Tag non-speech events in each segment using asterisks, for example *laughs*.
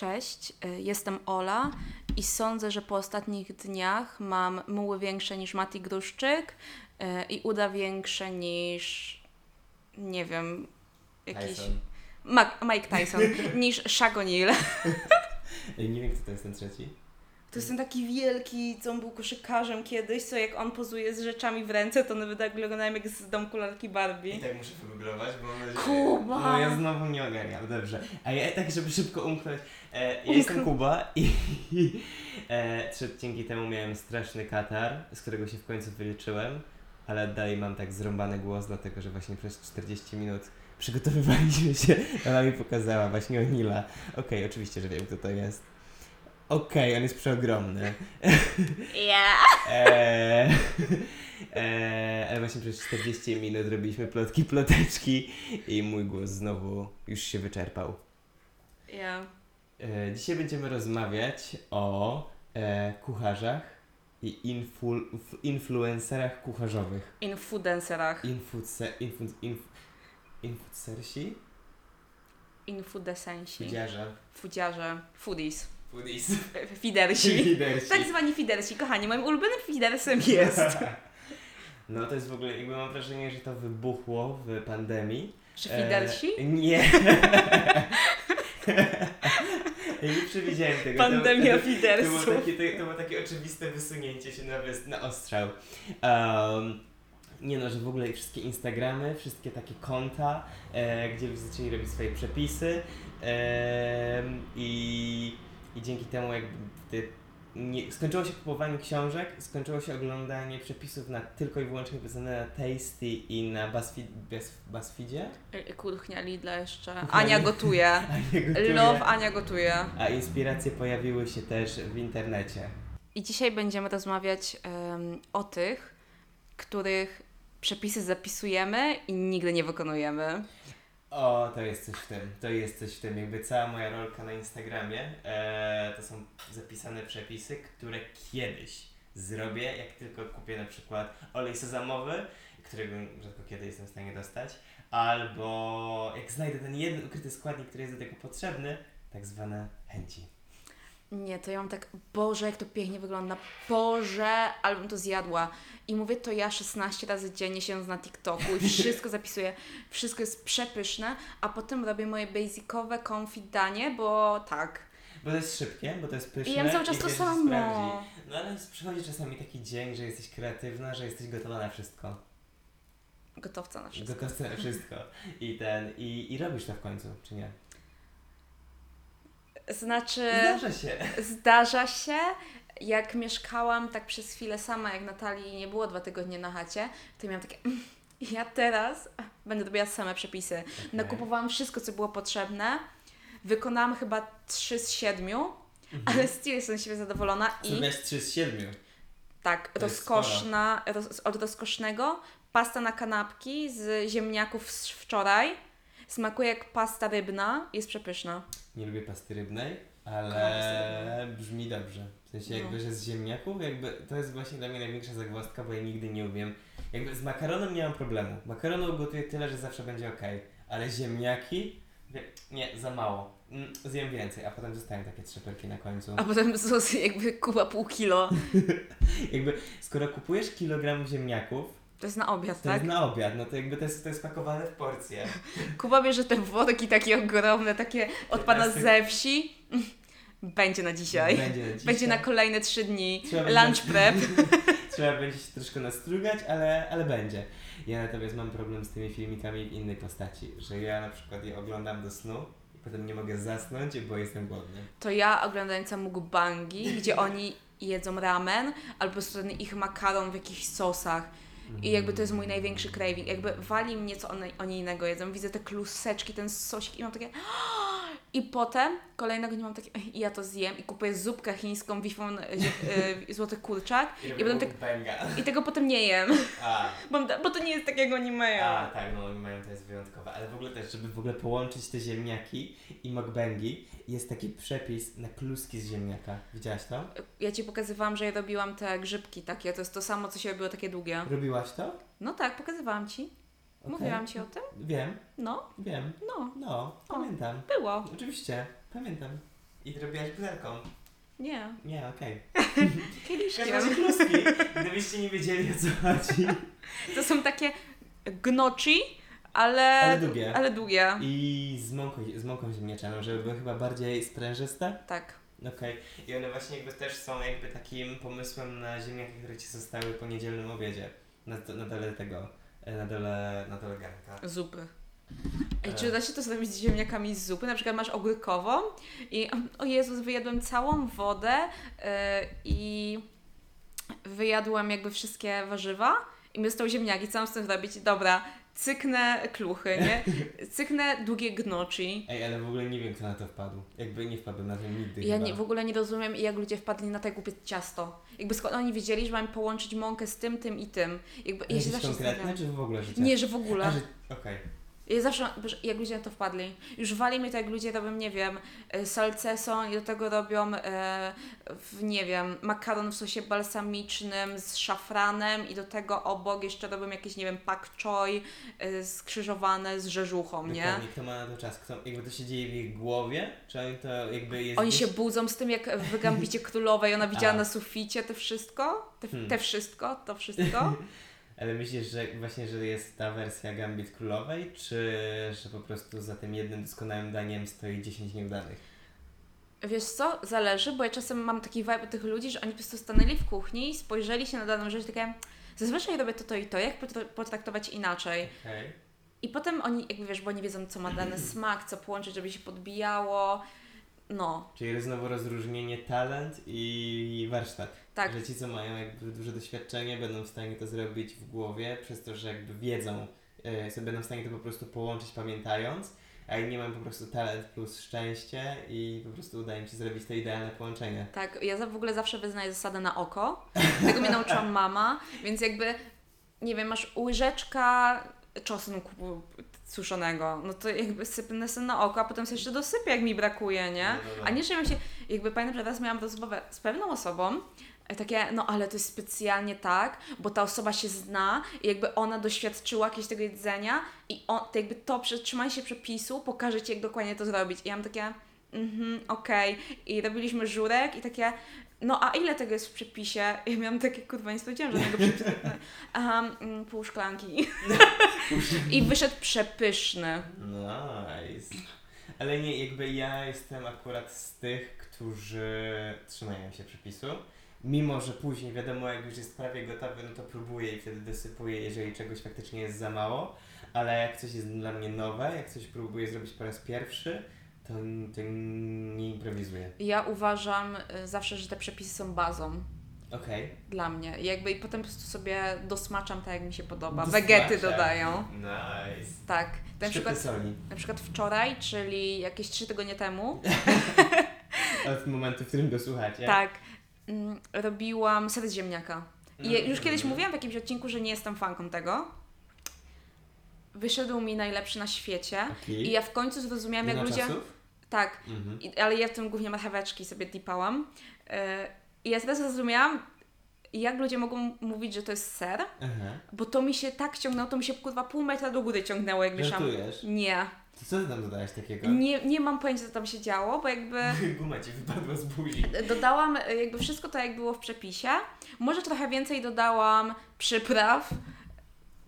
Cześć, y, jestem Ola i sądzę, że po ostatnich dniach mam muły większe niż Mati Gruszczyk y, i uda większe niż, nie wiem, jakiś... Tyson. Ma- Mike Tyson, *laughs* niż. Ej, Nie wiem, kto to jest ten trzeci. To jest ten taki wielki, co on był koszykarzem kiedyś, co jak on pozuje z rzeczami w ręce, to nawet tak wyglądają jak z domku lalki Barbie. tak muszę wygooglować, bo mam nadzieję... Kuba! No ja znowu nie ogarniam, dobrze. A ja tak, żeby szybko umknąć. E, ja jestem Kuba i *laughs* e, trzy odcinki temu miałem straszny katar, z którego się w końcu wyleczyłem, ale dalej mam tak zrąbany głos, dlatego że właśnie przez 40 minut przygotowywaliśmy się, *laughs* ona mi pokazała właśnie Onila. Okej, oczywiście, że wiem kto to jest. Okej, on jest przeogromny. Yeah. Eee, eee, ale właśnie przez 40 minut robiliśmy plotki, ploteczki i mój głos znowu już się wyczerpał. Yeah. Eee, dzisiaj będziemy rozmawiać o e, kucharzach i influ, influencerach kucharzowych. Infudencerach. Infudse, infud, inf, infudsersi? Infudesensi. Fudziarze. Fudziarze. Foodies. Foodies. *laughs* Fidersi. Lidersi. Tak zwani fidersi, kochani. Moim ulubionym fidersem jest. *laughs* No to jest w ogóle, jakby mam wrażenie, że to wybuchło w pandemii. Czy fidersi? E, nie. *laughs* ja nie przewidziałem tego. Pandemia to, to, było takie, to, to było takie oczywiste wysunięcie się na, na ostrzał. Um, nie no, że w ogóle wszystkie Instagramy, wszystkie takie konta, e, gdzie ludzie zaczęli robić swoje przepisy em, i, i dzięki temu jakby ty, nie, skończyło się kupowanie książek, skończyło się oglądanie przepisów na tylko i wyłącznie wpisane na Tasty i na BuzzFeed, Buzz, BuzzFeedzie. Y, Kuchnia Lidla jeszcze. Kuchnia Ania gotuje. *laughs* A nie gotuje. Love Ania gotuje. A inspiracje pojawiły się też w internecie. I dzisiaj będziemy rozmawiać em, o tych, których przepisy zapisujemy i nigdy nie wykonujemy. O, to jest coś w tym. To jest coś w tym. Jakby cała moja rolka na Instagramie e, to są zapisane przepisy, które kiedyś zrobię, jak tylko kupię na przykład olej sezamowy, którego rzadko kiedy jestem w stanie dostać, albo jak znajdę ten jeden ukryty składnik, który jest do tego potrzebny, tak zwane chęci. Nie, to ja mam tak, Boże, jak to pięknie wygląda, Boże, ale bym to zjadła. I mówię to ja 16 razy dziennie siedząc na TikToku i wszystko *laughs* zapisuję, wszystko jest przepyszne, a potem robię moje basicowe confit danie, bo tak. Bo to jest szybkie, bo to jest pyszne. I jem cały czas to samo. sprawdzi. No ale przychodzi czasami taki dzień, że jesteś kreatywna, że jesteś gotowa na wszystko. Gotowca na wszystko. Gotowca na wszystko. I ten, i, i robisz to w końcu, czy nie? Znaczy... Zdarza się. Zdarza się. Jak mieszkałam tak przez chwilę sama, jak Natalii nie było dwa tygodnie na chacie, to miałam takie, "Mm, ja teraz będę robiła same przepisy. Nakupowałam wszystko, co było potrzebne. Wykonałam chyba 3 z 7, ale still jestem siebie zadowolona i Zrobiłaś 3 z 7. tak, To jest rozkoszna, roz, od rozkosznego, pasta na kanapki z ziemniaków z wczoraj. Smakuje jak pasta rybna, jest przepyszna. Nie lubię pasty rybnej, ale brzmi dobrze. W sensie No. jakby, że z ziemniaków, jakby to jest właśnie dla mnie największa zagwozdka, bo ja nigdy nie umiem. Jakby z makaronem nie mam problemu. Makaron ugotuję tyle, że zawsze będzie ok, ale ziemniaki, wie- nie, za mało. Mm, Zjem więcej, a potem zostają takie trzepelki na końcu. A potem sos jakby kuba pół kilo. *laughs* Jakby, skoro kupujesz kilogram ziemniaków, To jest na obiad, to tak? jest na obiad, no to jakby to jest, to jest pakowane w porcję. Kuba bierze te worki takie ogromne, takie od pana 15. ze wsi. Będzie na dzisiaj. Będzie na dzisiaj. Będzie na kolejne trzy dni. Trzeba Lunch prep. *laughs* Trzeba będzie się troszkę nastrugać, ale, ale będzie. Ja natomiast mam problem z tymi filmikami w innej postaci, że ja na przykład je oglądam do snu i potem nie mogę zasnąć, bo jestem głodny. To ja oglądająca mukbangi, gdzie oni jedzą ramen, albo po prostu ten ich makaron w jakichś sosach. I jakby to jest mój największy craving. Jakby wali mnie, co oni innego jedzą. Widzę te kluseczki, ten sosik i mam takie... *gasps* I potem kolejnego dnia mam takie, "Ej, ja to zjem i kupuję zupkę chińską, wifon, y, y, złoty kurczak i, potem tak, i tego potem nie jem, *laughs* bo, bo to nie jest tak, jak oni mają. a, tak, no oni mają, to jest wyjątkowe. Ale w ogóle też, żeby w ogóle połączyć te ziemniaki i mukbangi, jest taki przepis na kluski z ziemniaka. Widziałaś to? Ja Ci pokazywałam, że ja robiłam te grzybki takie, to jest to samo, co się robiło takie długie. Robiłaś to? No tak, pokazywałam Ci. Okej. Mówiłam Ci o tym? Wiem, No, wiem. no, No, pamiętam. było. Oczywiście, pamiętam. I robiłaś butelką. Nie, Nie, okej. *laughs* W kieliszkiem. kluski. Gdybyście nie wiedzieli o co chodzi. To są takie gnocchi, ale, Ale długie. ale długie. I z mąką, z mąką ziemniaczaną, żeby były chyba bardziej sprężyste. Tak. Okej. I one właśnie jakby też są jakby takim pomysłem na ziemniaki, które ci zostały po niedzielnym obiedzie. Na, na dole tego, na dole, na dole garnka. Zupy. Ej, czy da się to zrobić z ziemniakami z zupy? Na przykład masz ogórkową i o Jezus, wyjadłem całą wodę e, i wyjadłem jakby wszystkie warzywa i mi zostały ziemniaki. Co mam z tym zrobić? Dobra, cyknę kluchy, nie? *laughs* Cyknę długie gnocchi. Ej, ale w ogóle nie wiem kto na to wpadł. Jakby nie wpadłem na to nigdy Ja chyba. nie, w ogóle nie rozumiem, jak ludzie wpadli na tak głupie ciasto. Jakby skąd oni wiedzieli, że mamy połączyć mąkę z tym, tym i tym. Jakby, ja się zawsze konkretne, zastanawiam. czy w ogóle życie? Nie, że w ogóle. A, że... Okej. Ja zawsze, jak ludzie na to wpadli. Już wali mnie to, jak ludzie robią, nie wiem, e, salceson i do tego robią, e, w, nie wiem, makaron w sosie balsamicznym z szafranem i do tego obok jeszcze robią jakieś, nie wiem, pak choi e, skrzyżowane z rzeżuchą, nie? Dokładnie, kto ma na to czas? Kto, jakby to się dzieje w ich głowie? Czy oni to jakby jest... Oni gdzieś- się budzą z tym, jak w Gambicie Królowej ona widziała *laughs* A. na suficie te wszystko, te, Hmm. te wszystko, to wszystko. *laughs* Ale myślisz, że właśnie, że jest ta wersja Gambit Królowej, czy że po prostu za tym jednym doskonałym daniem stoi 10 nieudanych? Wiesz co, zależy, bo ja czasem mam taki vibe od tych ludzi, że oni po prostu stanęli w kuchni, spojrzeli się na daną rzecz i takie zazwyczaj robię to, to i to, jak potr- potraktować inaczej. Okej. I potem oni, jakby wiesz, bo oni wiedzą, co ma dany *clears throat* smak, co połączyć, żeby się podbijało. No, Czyli znowu rozróżnienie talent i warsztat. Tak. Że ci, co mają jakby duże doświadczenie, będą w stanie to zrobić w głowie, przez to, że jakby wiedzą, yy, sobie będą w stanie to po prostu połączyć pamiętając, a inni mają po prostu talent plus szczęście i po prostu udaje im się zrobić to idealne połączenie. Tak, ja w ogóle zawsze wyznaję zasadę na oko. Tego mnie nauczyła *laughs* mama, więc jakby, nie wiem, masz łyżeczka czosnku suszonego, no to jakby sypnę sobie na oko, a potem sobie jeszcze dosypię, jak mi brakuje, nie? No, no, no. A nie, że ja się, jakby pamiętam, że raz miałam rozmowę z pewną osobą, takie, no ale to jest specjalnie tak, bo ta osoba się zna i jakby ona doświadczyła jakiegoś tego jedzenia i on, to jakby to przetrzymanie się przepisu pokaże Ci, jak dokładnie to zrobić. I ja mam takie, mhm, okej. I robiliśmy żurek i takie, no a ile tego jest w przepisie? *laughs* Ja miałam takie, kurwa, nie spodziewałam żadnego przepisu. *laughs* Aha, mm, pół szklanki. *laughs* I wyszedł przepyszny. Nice. Ale nie, jakby ja jestem akurat z tych, którzy trzymają się przepisu. Mimo, że później wiadomo, jak już jest prawie gotowy, no to próbuję i wtedy dosypuję, jeżeli czegoś faktycznie jest za mało. Ale jak coś jest dla mnie nowe, jak coś próbuję zrobić po raz pierwszy, to, to nie improwizuję. Ja uważam y, zawsze, że te przepisy są bazą. Okej. dla mnie. I jakby i potem po prostu sobie dosmaczam tak, jak mi się podoba. Dosmaczam. Wegety dodają. Nice. Tak. Na przykład, soli. na przykład wczoraj, czyli jakieś trzy tygodnie temu, *laughs* Od momentu, w którym go słuchacie. tak, robiłam ser z ziemniaka. I Mhm. już kiedyś mówiłam w jakimś odcinku, że nie jestem fanką tego. Wyszedł mi najlepszy na świecie. Okej. I ja w końcu zrozumiałam, jak ludzie... czasów? Tak, Mhm. I, ale ja w tym głównie marcheweczki sobie dipałam. Yy, I ja teraz zrozumiałam, jak ludzie mogą mówić, że to jest ser, Aha. bo to mi się tak ciągnęło, to mi się kurwa pół metra do góry ciągnęło, jak. Żartujesz? Nie, To co ty tam dodałeś takiego? nie, nie mam pojęcia, co tam się działo, bo jakby *laughs* Guma ci wypadła z buzi. dodałam y, jakby wszystko to, jak było w przepisie. Może trochę więcej dodałam przypraw,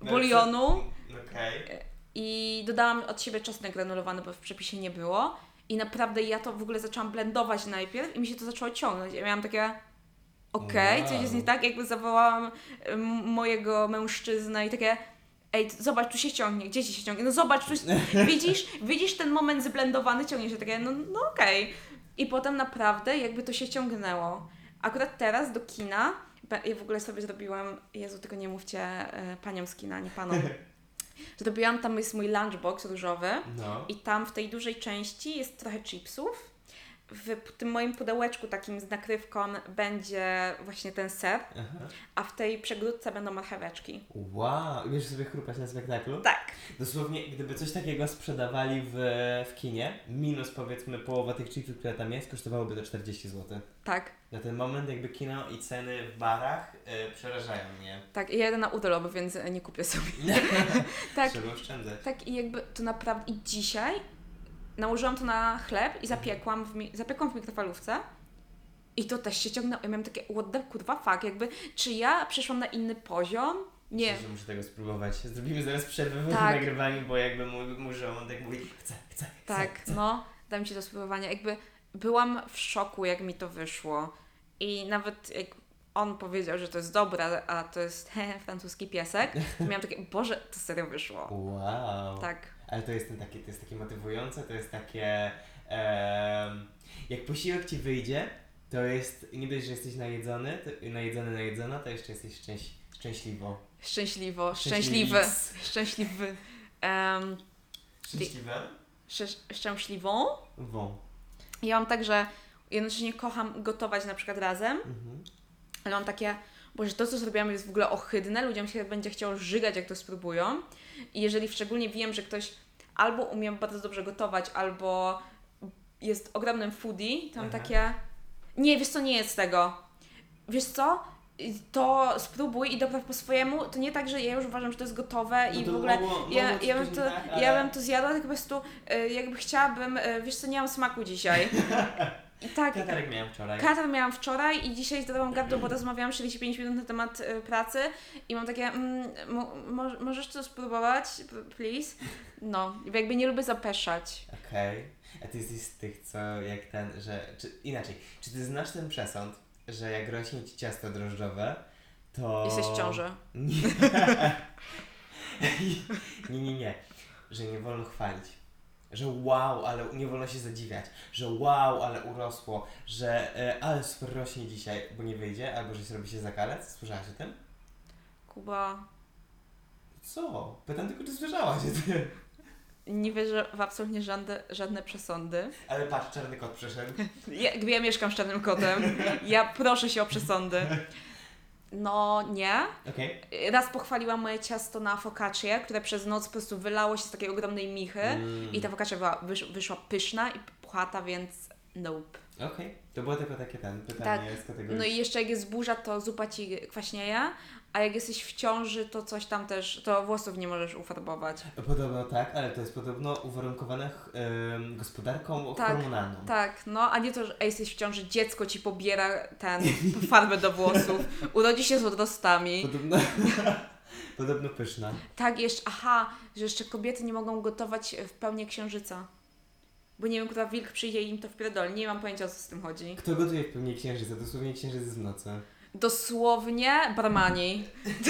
bulionu Okej. i dodałam od siebie czosnek granulowany, bo w przepisie nie było. I naprawdę ja to w ogóle zaczęłam blendować najpierw i mi się to zaczęło ciągnąć. Ja miałam takie, okej, Wow. coś jest nie tak, jakby zawołałam mojego mężczyznę i takie, ej, zobacz, tu się ciągnie, gdzie ci się ciągnie? No zobacz, tu *laughs* widzisz, widzisz ten moment zblendowany, ciągnie się takie, no, no okej. I potem naprawdę jakby to się ciągnęło. Akurat teraz do kina, ja w ogóle sobie zrobiłam, Jezu, tylko nie mówcie y, paniom z kina, nie panom. *laughs* Zrobiłam, tam jest mój lunchbox różowy No. i tam w tej dużej części jest trochę chipsów. W tym moim pudełeczku takim z nakrywką będzie właśnie ten ser, Aha. a w tej przegródce będą marcheweczki. Wow, wiesz sobie chrupać na spektaklu? Tak. Dosłownie, gdyby coś takiego sprzedawali w, w kinie, minus powiedzmy połowa tych chipsów, które tam jest, kosztowałoby to 40 zł. Tak, Na ten moment jakby kino i ceny w barach y, przerażają mnie. tak. I ja jedę na urlop, więc nie kupię sobie. *laughs* tak, Trzeba oszczędzać. tak i jakby to naprawdę... I dzisiaj nałożyłam to na chleb i zapiekłam w, mi- zapiekłam w mikrofalówce. I to też się ciągnęło. Ja miałam takie, what the kurwa fuck, jakby, czy ja przeszłam na inny poziom? Nie. Myślę, że muszę tego spróbować. Zrobimy zaraz przerwę w Tak. nagrywaniu, bo jakby mój, mój żołądek mówi chcę, chcę, Tak, chcę. no, dam Ci do spróbowania. Jakby byłam w szoku, jak mi to wyszło. I nawet jak on powiedział, że to jest dobre, a to jest he, *laughs* francuski piesek, to miałam takie, Boże, to serio wyszło. Wow. Tak. Ale to jest, ten taki, to jest takie motywujące, to jest takie... em, jak posiłek Ci wyjdzie, to jest, nie dość, że jesteś najedzony, to, najedzony, najedzona, to jeszcze jesteś szczęś, szczęśliwo. Szczęśliwo, szczęśliwy, szczęśliwy, um, Szczęśliwe? szczę- szczęśliwą. Wą. Ja mam tak, że jednocześnie kocham gotować na przykład razem, Mhm. ale mam takie, Boże, to co zrobiłam jest w ogóle ohydne, ludziom się będzie chciało żygać, jak to spróbują. I jeżeli szczególnie wiem, że ktoś albo umie bardzo dobrze gotować, albo jest ogromnym foodie, to mam Aha. takie, nie, wiesz co, nie jest tego. Wiesz co, to spróbuj i dopraw po swojemu. To nie tak, że ja już uważam, że to jest gotowe i No to w ogóle mogło- ja, mogło ja, bym to, tak, ja ale- bym to zjadła, tylko po prostu y, jakby chciałabym, y, wiesz co, nie mam smaku dzisiaj. *laughs* I tak, Katarek miałem wczoraj. Katar miałam wczoraj i dzisiaj zdałam gardło, bo rozmawiałam 45 minut na temat y, pracy i mam takie, mm, mo, mo, możesz to spróbować, please? No, jakby nie lubię zapeszać. Okej. A ty jesteś z tych, co jak ten, że... Czy, inaczej, czy ty znasz ten przesąd, że jak rośnie ci ciasto drożdżowe, to... Jesteś w ciąży. *laughs* Nie. *laughs* nie, nie, nie. Że nie wolno chwalić. Że wow, ale nie wolno się zadziwiać. Że wow, ale urosło. Że e, ale super rośnie dzisiaj, bo nie wyjdzie, albo że zrobi się zakalec. Słyszałaś o tym? Kuba, Co? Pytam tylko, czy słyszałaś o tym? nie wierzę w absolutnie żadne, żadne przesądy. Ale patrz, czarny kot przeszedł. *laughs* Ja, ja mieszkam z czarnym kotem, ja proszę się o przesądy. No nie. Okej. Raz pochwaliłam moje ciasto na focaccię, które przez noc po prostu wylało się z takiej ogromnej michy Mm. i ta focaccia była, wysz, wyszła pyszna i puchata, więc nope. Okej. To było tylko takie ten pytanie z kategorii. No i jeszcze jak jest burza, to zupa ci kwaśnieje, a jak jesteś w ciąży, to coś tam też, to włosów nie możesz ufarbować. Podobno tak, ale to jest podobno uwarunkowane gospodarką Tak, hormonalną. Tak, no, a nie to, że jesteś w ciąży, dziecko ci pobiera ten, *laughs* farbę do włosów, urodzi się z odrostami. Podobno, *laughs* podobno pyszna. Tak, jeszcze, aha, że jeszcze kobiety nie mogą gotować w pełni księżyca. Bo nie wiem, która wilk przyjdzie i im to wpierdoli. Nie mam pojęcia, o co z tym chodzi. Kto gotuje w pełni księżyca? Dosłownie księżyc jest w nocy. Dosłownie barmani.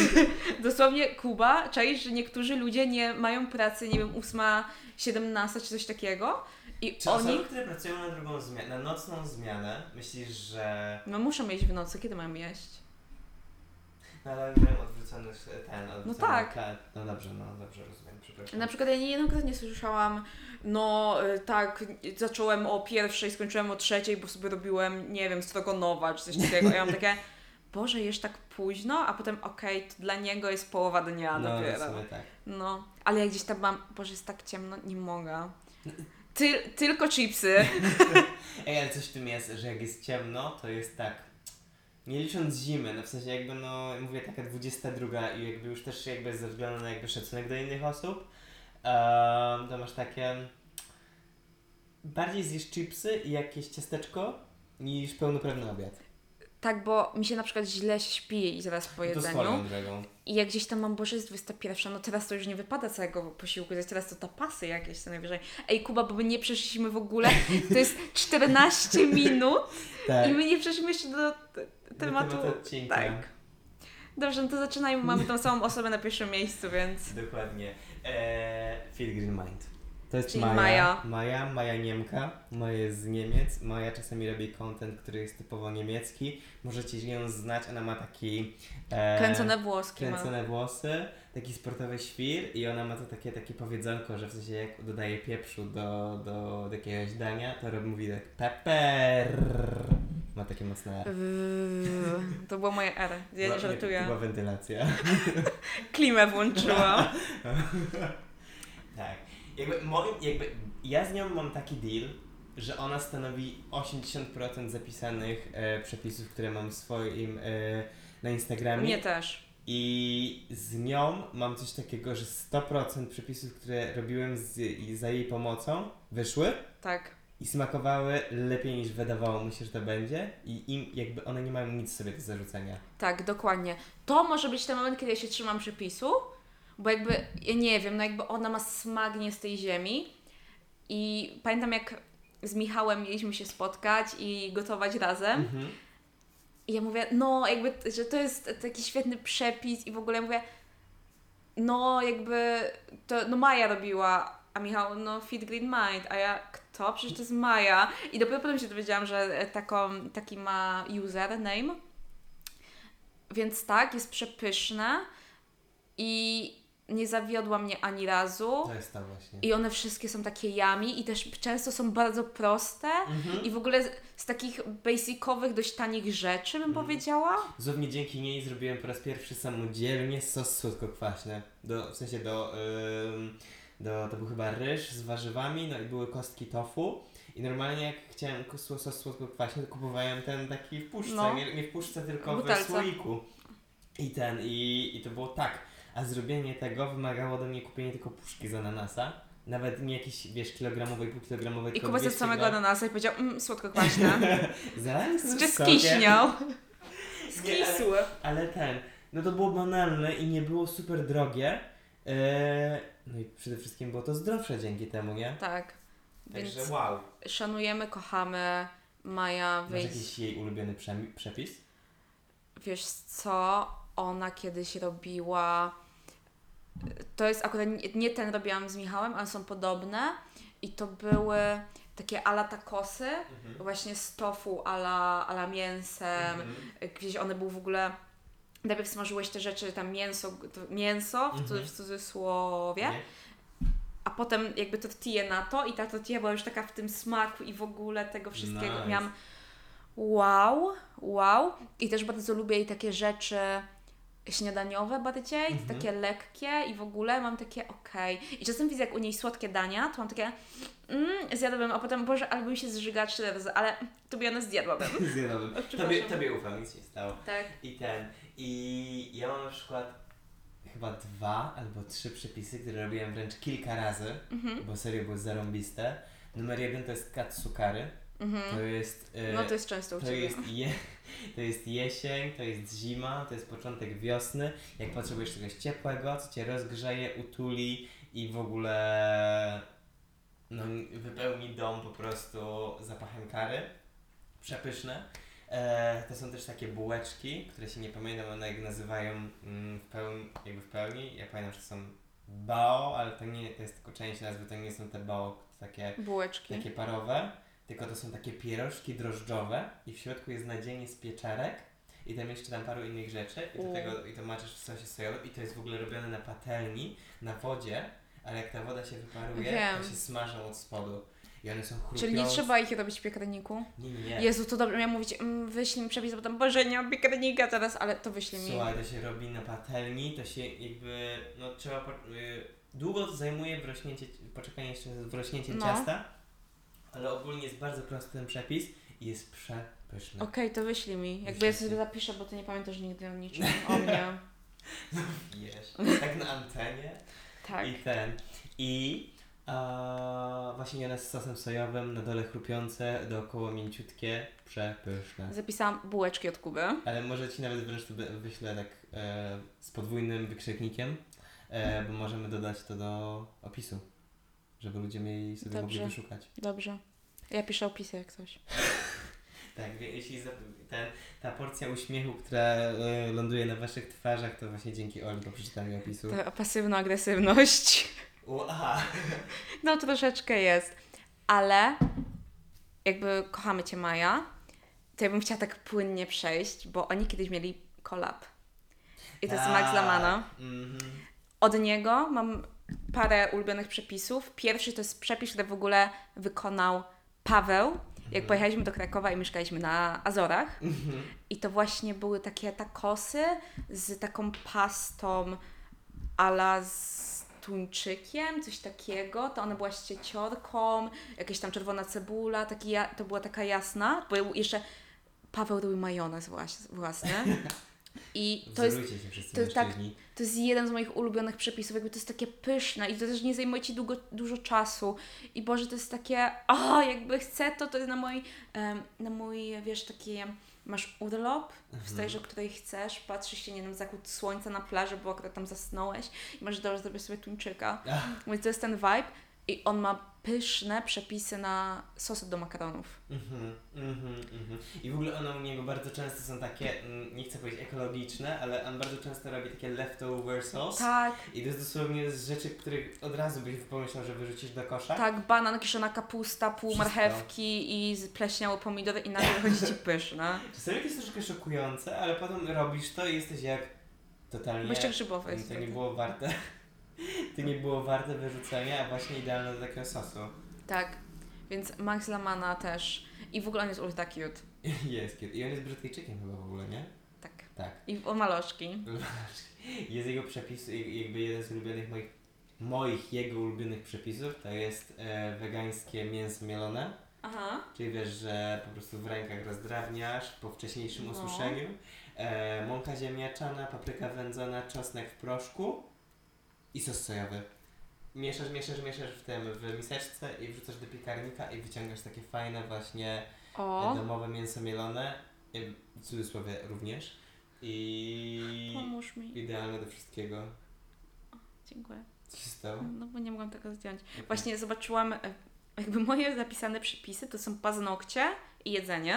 *laughs* Dosłownie Kuba, czaisz, że niektórzy ludzie nie mają pracy, nie wiem, 8, 17 czy coś takiego. I Czy oni. osoby, które pracują na drugą zmianę, na nocną zmianę, myślisz, że... No muszą jeść w nocy, kiedy mają jeść? No ale odwrócony ten, odwrócony tak. klat. No dobrze, no dobrze, rozumiem, przepraszam. Na przykład ja niejednokrotnie słyszałam, no y, tak, zacząłem o pierwszej, skończyłem o trzeciej, bo sobie robiłem, nie wiem, strogonowa czy coś takiego. Ja mam takie, Boże, jesz tak późno, a potem okej, to dla niego jest połowa dnia no, dopiero. sumie tak. No, ale jak gdzieś tam mam, Boże, jest tak ciemno, nie mogę. Ty, tylko chipsy. *laughs* Ej, ale coś w tym jest, że jak jest ciemno, to jest tak... Nie licząc zimy, no w sensie jakby no, mówię taka 22 i jakby już też jakby ze względu na jakby szacunek do innych osób, em, to masz takie... Bardziej zjesz chipsy i jakieś ciasteczko niż pełnoprawny obiad. Tak, bo mi się na przykład źle śpi i zaraz po jedzeniu. I jak gdzieś tam mam, Boże, jest 21, no teraz to już nie wypada całego posiłku, jest teraz to tapasy jakieś co najwyżej. Ej, Kuba, bo my nie przeszliśmy w ogóle, to jest *laughs* 14 minut Tak. i my nie przeszliśmy jeszcze do te- tematu. tematu odcinka. Tak. Dobrze, no to zaczynajmy, mamy tą samą osobę na pierwszym miejscu, więc... Dokładnie. Eee, Feel Green Mind. To jest Czyli Maja. Maja. Maja, Maja Niemka. Maja jest z Niemiec. Maja czasami robi content, który jest typowo niemiecki. Możecie ją znać, ona ma taki... E, Kręcone włoski ma. kręcone włosy, taki sportowy świr i ona ma to takie, takie powiedzonko, że w sensie jak dodaje pieprzu do, do, do jakiegoś dania, to robi, mówi tak pepper. Ma takie mocne R. Yy, To było moje R, ja nie To żartuję. była wentylacja. *laughs* Klimę włączyłam. *laughs* Tak. Jakby, moim, jakby ja z nią mam taki deal, że ona stanowi 80% zapisanych e, przepisów, które mam w swoim e, na Instagramie. Mnie też. I z nią mam coś takiego, że 100% przepisów, które robiłem z, i za jej pomocą, wyszły Tak. i smakowały lepiej niż wydawało mi się, że to będzie. I im jakby one nie mają nic sobie do zarzucenia. Tak, dokładnie. To może być ten moment, kiedy ja się trzymam przepisu, bo jakby, ja nie wiem, no jakby ona ma smak nie z tej ziemi. I pamiętam jak z Michałem mieliśmy się spotkać i gotować razem. Mhm. I ja mówię, no jakby, że to jest taki świetny przepis i w ogóle mówię, no jakby, to no Maja robiła, a Michał, no Fit Green Mind, a ja, kto? Przecież to jest Maja. I dopiero potem się dowiedziałam, że taką, taki ma username. Więc tak, jest przepyszne i nie zawiodła mnie ani razu. To jest to właśnie. I one wszystkie są takie yummy i też często są bardzo proste Mhm. i w ogóle z, z takich basicowych, dość tanich rzeczy bym Mhm. powiedziała. Dosłownie dzięki niej zrobiłem po raz pierwszy samodzielnie sos słodko-kwaśny. Do, w sensie do, do... To był chyba ryż z warzywami, no i były kostki tofu. I normalnie jak chciałem sos słodko-kwaśny, to kupowałem ten taki w puszce. No. Nie, nie w puszce, tylko W w butelce. słoiku. I ten, i, i to było tak. A zrobienie tego wymagało do mnie kupienie tylko puszki z ananasa. Nawet nie jakieś, wiesz, kilogramowej, półkilogramowej, I ze 200 samego ananasa i powiedział, mmm, słodko-kwaśne. *laughs* Zaraz Czy z sokiem. skiśniał. *laughs* Nie, ale- Skisły. Ale ten, no to było banalne i nie było super drogie. Eee, no i przede wszystkim było to zdrowsze dzięki temu, nie? Tak. Więc Także wow. szanujemy, kochamy Maja, Masz wyjść. jakiś jej ulubiony przepis? Wiesz co, ona kiedyś robiła. To jest akurat nie, ten robiłam z Michałem, ale są podobne. I to były takie ala takosy, właśnie z tofu ala, ala mięsem. Mhm. Gdzieś one były w ogóle. Najpierw smażyłeś te rzeczy, tam mięso, mięso w, cu- Mhm. w cudzysłowie, a potem jakby tortillę na to i ta tortilla była już taka w tym smaku i w ogóle tego wszystkiego. Nice. Miałam wow, wow. I też bardzo lubię jej takie rzeczy śniadaniowe bardziej, Mhm. takie lekkie i w ogóle mam takie okej. I czasem widzę, jak u niej słodkie dania, to mam takie mm, zjadłabym, a potem, Boże, albo mi się zżyga trzy razy, ale to by one zjadłabym. *laughs* Zjadłabym. Tobie, tobie ufam, nic się nie stało. Tak. I ten, i ja mam na przykład chyba dwa albo trzy przepisy, które robiłem wręcz kilka razy, Mhm. bo serio były zarąbiste. Numer jeden to jest katsukary. To Mhm. jest... e, No to jest często u To Ciebie. jest, je, *laughs* to jest jesień, to jest zima, to jest początek wiosny. Jak potrzebujesz czegoś ciepłego, co cię rozgrzeje, utuli i w ogóle no, wypełni dom po prostu zapachem kary. Przepyszne. E, to są też takie bułeczki, które się nie pamiętam, one jak nazywają mm, w pełni, jakby w pełni. Ja pamiętam, że to są bao, ale to nie, to jest tylko część nazwy, to nie są te bao, to takie Bułeczki. takie parowe, tylko to są takie pierożki drożdżowe i w środku jest nadzienie z pieczarek i tam jeszcze tam paru innych rzeczy i do U. tego i to maczysz w sosie sojowym i to jest w ogóle robione na patelni, na wodzie, ale jak ta woda się wyparuje, Wiem. to się smażą od spodu i one są chrupiące. Czyli nie trzeba ich robić w piekarniku? Nie, nie, nie. Jezu, to dobrze, miałam mówić, mm, wyślij mi przepis, bo tam, Boże, nie mam piekarnika teraz, ale to wyślij mi. Słuchaj, to się robi na patelni, to się jakby, no trzeba, po, y, długo to zajmuje wrośnięcie, poczekanie jeszcze z wrośnięciem No. ciasta, ale ogólnie jest bardzo prosty ten przepis i jest przepyszny. Okej, to wyślij mi. Jakby ja ci. sobie zapiszę, bo ty nie pamiętasz nigdy o niczym o mnie. *laughs* Wiesz, tak na antenie. Tak. I ten. I a, właśnie one z sosem sojowym, na dole chrupiące, dookoła mięciutkie, przepyszne. Zapisałam bułeczki od Kuby. Ale może Ci nawet wręcz to wy- wyślę tak e, z podwójnym wykrzyknikiem, e, bo możemy dodać to do opisu, żeby ludzie mieli sobie mogli Dobrze. wyszukać. Dobrze. Ja piszę opisy jak coś. *laughs* Tak, jeśli ten, ta porcja uśmiechu, która e, ląduje na Waszych twarzach, to właśnie dzięki Oli po przeczytaniu opisu. Ta pasywno-agresywność. U, aha. *laughs* No troszeczkę jest. Ale jakby kochamy Cię Maja, to ja bym chciała tak płynnie przejść, bo oni kiedyś mieli collab. I to jest Max Lamana. Mhm. Od niego mam parę ulubionych przepisów. Pierwszy to jest przepis, który w ogóle wykonał Paweł, jak Mhm. pojechaliśmy do Krakowa i mieszkaliśmy na Azorach. Mhm. I to właśnie były takie takosy z taką pastą ala z tuńczykiem, coś takiego. To ona była z cieciorką, jakaś tam czerwona cebula, taki to była taka jasna. Był jeszcze Paweł robił majonez włas- własny. *laughs* I to jest, się wszyscy to tak- to jest jeden z moich ulubionych przepisów, jakby to jest takie pyszne i to też nie zajmuje Ci długo, dużo czasu. I Boże, to jest takie, o, jakby chcę to, to jest na mój, em, na mój, wiesz, taki, masz urlop, Mhm. wstajesz o której chcesz, patrzysz się, nie wiem, zachód słońca na plaży, bo akurat tam zasnąłeś i masz dobrze zrobić sobie tuńczyka. Ach, Więc to jest ten vibe i on ma pyszne przepisy na sosy do makaronów. Mhm, mhm, mhm. I w ogóle one u niego bardzo często są takie, mm, nie chcę powiedzieć ekologiczne, ale on bardzo często robi takie leftover sauce. Tak, I to jest dosłownie z rzeczy, których od razu byś pomyślał, że wyrzucisz do kosza. tak, banan, kiszona kapusta, pół Wszystko. marchewki i pleśniałe pomidory i nagle wychodzi Ci *laughs* pyszne. Czasami to jest troszkę szokujące, ale potem robisz to i jesteś jak totalnie... Jeszcze grzybowe. To nie było warte. To nie było warte wyrzucenia, a właśnie idealne do takiego sosu. Tak, więc Max Lamana też. I w ogóle on jest ultra cute. *laughs* Jest cute. I on jest Brytyjczykiem chyba w ogóle, nie? Tak. Tak. I o maloszki. *laughs* Jest jego przepis, jakby jeden z ulubionych moich, moich jego ulubionych przepisów, to jest e, wegańskie mięso mielone. Aha. Czyli wiesz, że po prostu w rękach rozdrabniasz po wcześniejszym No. osuszeniu. E, mąka ziemniaczana, papryka wędzona, czosnek w proszku i sos sojowy. Mieszasz, mieszasz, mieszasz w tym, w miseczce i wrzucasz do piekarnika i wyciągasz takie fajne właśnie O, domowe mięso mielone, e, w cudzysłowie również. I pomóż mi. idealne do wszystkiego. Dziękuję. Co się stało? No bo nie mogłam tego zdjąć. Właśnie zobaczyłam, e, jakby moje zapisane przepisy to są paznokcie i jedzenie.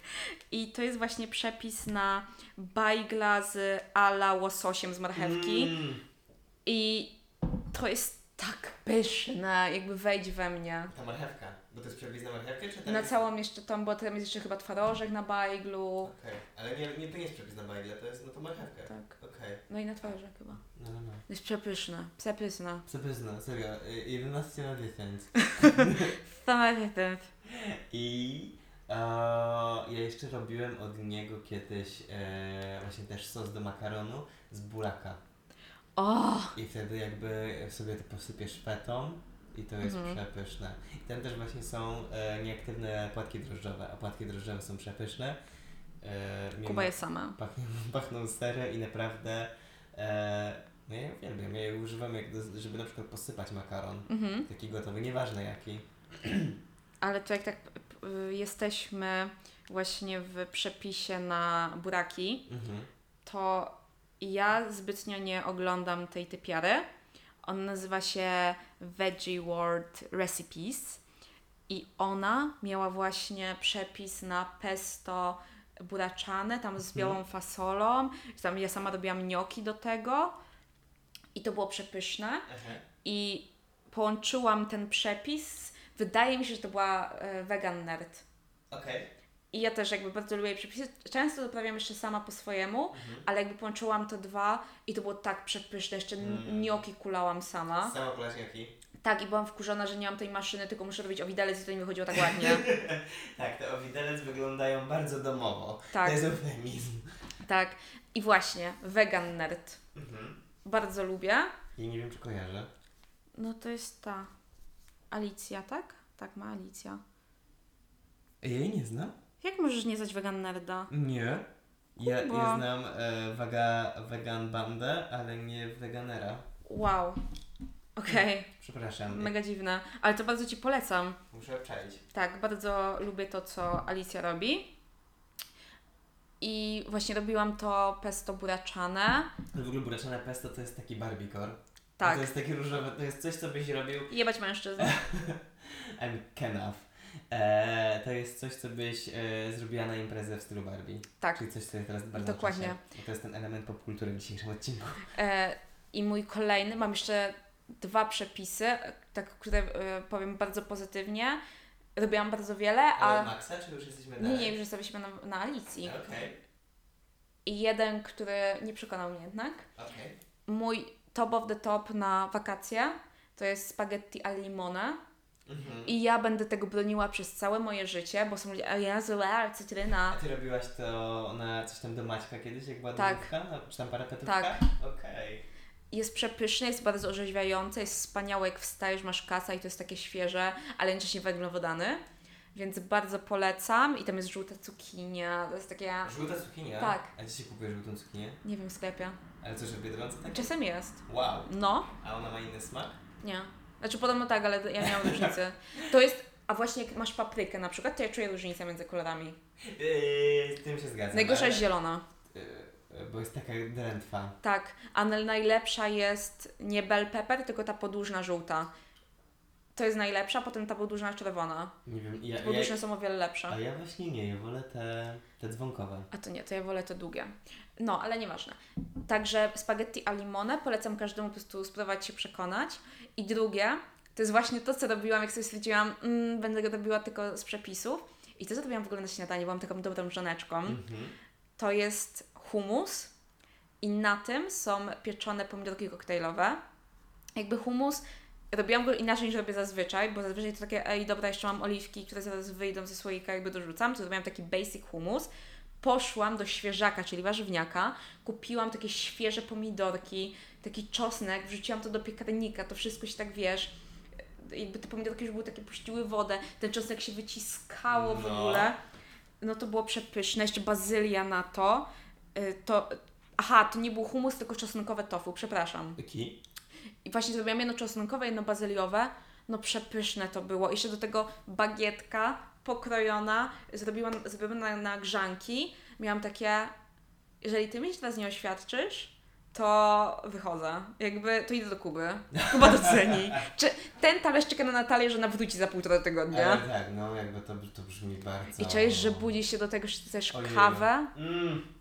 *laughs* I to jest właśnie przepis na bajgla z ala łososiem z marchewki. Mm. I to jest tak pyszne, jakby wejdź we mnie. Ta marchewka, bo to jest przepis na marchewkę, czy tam Na jest... całą jeszcze tam, bo tam jest jeszcze chyba twarożek na bajglu. Okej, ale nie, nie, to nie jest przepis na bajgle, to jest na tą marchewkę. Tak. Okej, No i na twarożek chyba. no no no. To jest przepyszne, przepyszne. Przepyszne, serio, y, 11 na 10. Same ten. I e, ja jeszcze robiłem od niego kiedyś e, właśnie też sos do makaronu z buraka. O! I wtedy jakby sobie to posypiesz fetą i to jest Mhm. przepyszne. I tam też właśnie są e, nieaktywne płatki drożdżowe, a płatki drożdżowe są przepyszne. E, Kuba jest sama. Pachną, *laughs* pachną i naprawdę e, no ja je uwielbiam. Ja je używam, jak do, żeby na przykład posypać makaron. Mhm. Taki gotowy, nieważne jaki. *clears throat* Ale to jak tak y, jesteśmy właśnie w przepisie na buraki, Mhm. to ja zbytnio nie oglądam tej typiary. On nazywa się Veggie World Recipes i ona miała właśnie przepis na pesto buraczane, tam z Mhm. białą fasolą. Tam ja sama robiłam gnocchi do tego i to było przepyszne. Aha. I połączyłam ten przepis. Wydaje mi się, że to była e, vegan nerd. Okej. I ja też jakby bardzo lubię jej przepisy. Często doprawiam jeszcze sama po swojemu, Mhm. ale jakby połączyłam to dwa i to było tak przepyszne. Jeszcze Mm. gnocchi kulałam sama. Sama plaśniaki. Tak, i byłam wkurzona, że nie mam tej maszyny, tylko muszę robić o widelec i to nie wychodziło tak ładnie. *laughs* Tak, te owidelec wyglądają bardzo domowo. Tak. To jest eufemizm. tak. I właśnie, vegan nerd. Mhm. Bardzo lubię. I nie wiem, czy kojarzę. No to jest ta Alicja, tak? Tak, ma Alicja. Ja jej nie znam? Jak możesz nie znać vegan nerda? Nie. Ja, Kuba. ja znam e, waga, vegan bandę, ale nie veganera. Wow. Okej. Przepraszam. Mega dziwne, ale to bardzo Ci polecam. Muszę obczaić. Tak, bardzo lubię to, co Alicja robi. I właśnie robiłam to pesto buraczane. W ogóle buraczane pesto to jest taki barbicor. Tak. To jest takie różowe, to jest coś, co byś robił Jebać mężczyzn. *laughs* I'm Kenaf. E, to jest coś, co byś e, zrobiła na imprezę w stylu Barbie. Tak. Czyli coś, co jest teraz bardzo na Dokładnie. czasie. I To jest ten element popkultury w dzisiejszym odcinku. E, I mój kolejny, mam jeszcze dwa przepisy, e, tak, które e, powiem bardzo pozytywnie. Robiłam bardzo wiele, Ale a Maxa, czy już jesteśmy nie, dalej? nie, już jesteśmy na, na Alicji. Okej, I jeden, który nie przekonał mnie jednak. okej. Mój top of the top na wakacje to jest spaghetti al limone. Mhm. I ja będę tego broniła przez całe moje życie, bo są ludzie, a Jezu, a, cytryna. A ty robiłaś to na coś tam do Maćka kiedyś, jak była Tak. domówka? Na- Czy tam parapetówka? Tak. Okej. Jest przepyszny, jest bardzo orzeźwiający, jest wspaniały, jak wstajesz, masz kasa i to jest takie świeże, ale jednocześnie węglowodany. Więc bardzo polecam. I tam jest żółta cukinia. To jest takie. Żółta cukinia? Tak. A dzisiaj kupię żółtą cukinię? Nie wiem, w sklepie. Ale co, że w Biedronce tak? Czasem jest. Wow. No, A ona ma inny smak? nie. Znaczy podobno tak, ale ja miałam różnicę. To jest. A właśnie jak masz paprykę na przykład, to ja czuję różnicę między kolorami. Yy, z tym się zgadzam. Najgorsza ale- jest zielona. Yy, bo jest taka drętwa. Tak, a naj- najlepsza jest nie bell pepper, tylko ta podłużna żółta. To jest najlepsza, potem ta podłużna czerwona. Nie wiem, ja, Te podłużne ja, są o wiele a lepsze. ja właśnie nie, ja wolę te, te dzwonkowe. A to nie, to ja wolę te długie. No, ale nieważne. Także spaghetti a limone polecam każdemu po prostu spróbować się przekonać. I drugie, to jest właśnie to, co robiłam, jak sobie stwierdziłam, mm, będę go robiła tylko z przepisów. I to, co robiłam w ogóle na śniadanie, byłam taką dobrą żoneczką. Mhm. to jest humus i na tym są pieczone pomidorki koktajlowe. Jakby humus, robiłam go inaczej niż robię zazwyczaj, bo zazwyczaj to takie, ej dobra, jeszcze mam oliwki, które zaraz wyjdą ze słoika, jakby dorzucam, to zrobiłam taki basic humus. Poszłam do świeżaka, czyli warzywniaka, kupiłam takie świeże pomidorki, taki czosnek, wrzuciłam to do piekarnika, to wszystko się tak, wiesz, jakby te pomidorki już były takie, puściły wodę, ten czosnek się wyciskało w No. ogóle. No to było przepyszne, jeszcze bazylia na to. Y, To, aha, to nie był humus, tylko czosnkowe tofu, przepraszam. Taki? I właśnie zrobiłam jedno czosnkowe, jedno bazyliowe. No przepyszne to było. Jeszcze do tego bagietka pokrojona, zrobiła, zrobiona na grzanki. Miałam takie, jeżeli Ty mnie teraz nie oświadczysz, to wychodzę. Jakby, to idę do Kuby. Kuba doceni. *laughs* Czy ten talerz czeka na Natalię, że ona wróci za półtora tygodnia? Ale tak, no jakby to, to brzmi bardzo... I czujesz, że budzi się do tego, że chcesz Ojej. kawę? Mm.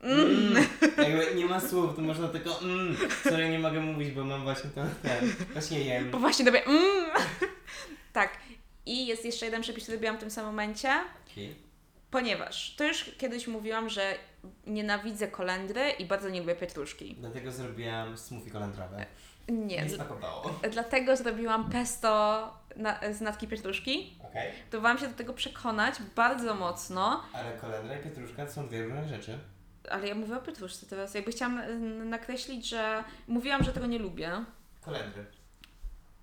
Mm. Mm. Jakby nie ma słów, to można tylko mm. Sorry, nie mogę mówić, bo mam właśnie ten, ten właśnie jem. Bo właśnie robię mm. Tak. I jest jeszcze jeden przepis, który robiłam w tym samym momencie, Taki. ponieważ to już kiedyś mówiłam, że nienawidzę kolendry i bardzo nie lubię pietruszki. Dlatego zrobiłam smoothie kolendrowe. Nie. Nie smakowało. Dlatego zrobiłam pesto na, z natki pietruszki. Okej. Próbowałam się do tego przekonać bardzo mocno, Ale kolendra i pietruszka to są dwie różne rzeczy. Ale ja mówię o pietruszce teraz. Jakby chciałam y, nakreślić, że mówiłam, że tego nie lubię. Kolendry.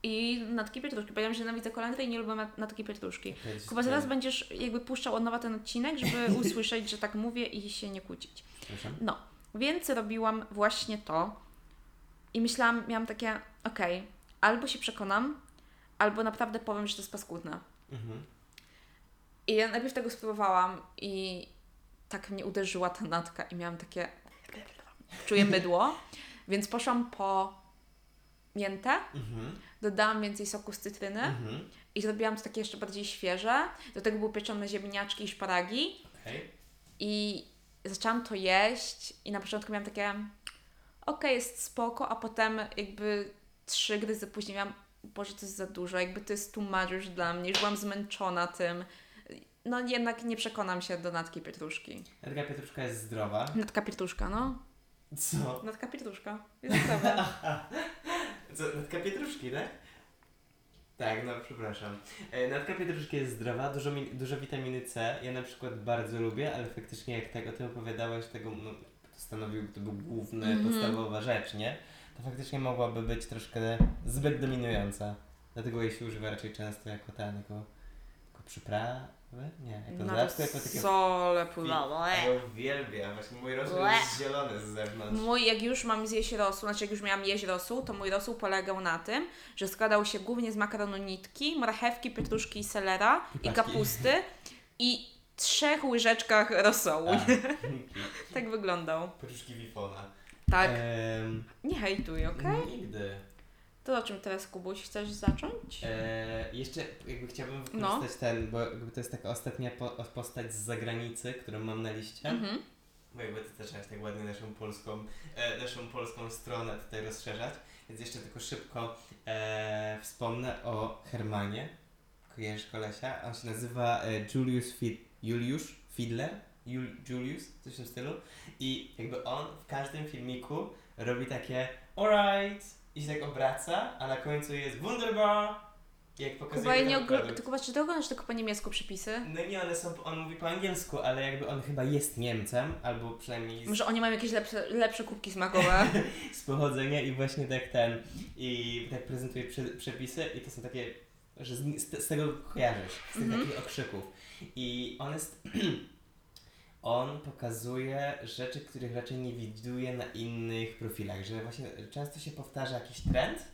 I natki pietruszki. Powiedziałam, że nienawidzę kolendry i nie lubię nat- natki pietruszki. Okej, Kuba, zaraz będziesz jakby puszczał od nowa ten odcinek, żeby *laughs* usłyszeć, że tak mówię i się nie kłócić. No, więc robiłam właśnie to i myślałam, miałam takie, okej, albo się przekonam, albo naprawdę powiem, że to jest paskudne. Mhm. I ja najpierw tego spróbowałam i tak mnie uderzyła ta natka i miałam takie, czuję *laughs* mydło, więc poszłam po miętę, Mhm. dodałam więcej soku z cytryny Mhm. i zrobiłam to takie jeszcze bardziej świeże. Do tego były pieczone ziemniaczki i szparagi. I zaczęłam to jeść i na początku miałam takie okej, jest spoko, a potem jakby trzy gryzy później miałam Boże, to jest za dużo, jakby to jest too much już dla mnie, już byłam zmęczona tym. No jednak nie przekonam się do natki pietruszki. Taka pietruszka jest zdrowa. Natka pietruszka, no. Co? Natka pietruszka. Jest zdrowa. *laughs* Co, natka pietruszki, tak? Tak, no przepraszam. E, Natka pietruszki jest zdrowa, dużo, dużo witaminy C. Ja na przykład bardzo lubię, ale faktycznie jak tak o tym opowiadałeś, tego no, to stanowił, to był główny, Mhm. podstawowa rzecz, nie? To faktycznie mogłaby być troszkę zbyt dominująca. Dlatego jej się używa raczej często jako ten, jako przyprawy? Nie, jako Na dodatku, jako takie... sole pływało. Ja uwielbiam, właśnie mój rosół Łe. jest zielony z zewnątrz. Mój, jak już mam zjeść rosół, znaczy jak już miałam jeść rosół, to mój rosół polegał na tym, że składał się głównie z makaronu nitki, marchewki, pietruszki i selera i paczki. kapusty i trzech łyżeczkach rosołu. A, *laughs* tak wyglądał. Poczuszki Wifona. Tak. Ehm, Nie hejtuj, okej? Nigdy. To o czym teraz, Kubuś? Chcesz zacząć? Eee, jeszcze jakby chciałbym No. wykorzystać ten, bo jakby to jest taka ostatnia po, postać z zagranicy, którą mam na liście. Mhm. Bo jakby ty zaczęłaś tak ładnie naszą polską, e, naszą polską stronę tutaj rozszerzać. Więc jeszcze tylko szybko e, wspomnę o Hermanie. Kojarzysz kolesia? On się nazywa e, Julius Fid Juliusz Fidler? Jul Julius? Coś w tym stylu. I jakby on w każdym filmiku robi takie alright i się tak obraca, a na końcu jest wunderbar. Jak pokazuje Kuba, nie ogl- to Kuba, czy ty oglądasz tylko po niemiecku przepisy? No nie, one są, on mówi po angielsku, ale jakby on chyba jest Niemcem, albo przynajmniej z, Może oni mają jakieś lepsze, lepsze kubki smakowe? *laughs* z pochodzenia i właśnie tak ten, i tak prezentuje prze, przepisy i to są takie że z, z, z tego kojarzysz, z tych Mhm. takich okrzyków. I on jest... *clears throat* on pokazuje rzeczy, których raczej nie widuje na innych profilach, że właśnie często się powtarza jakiś trend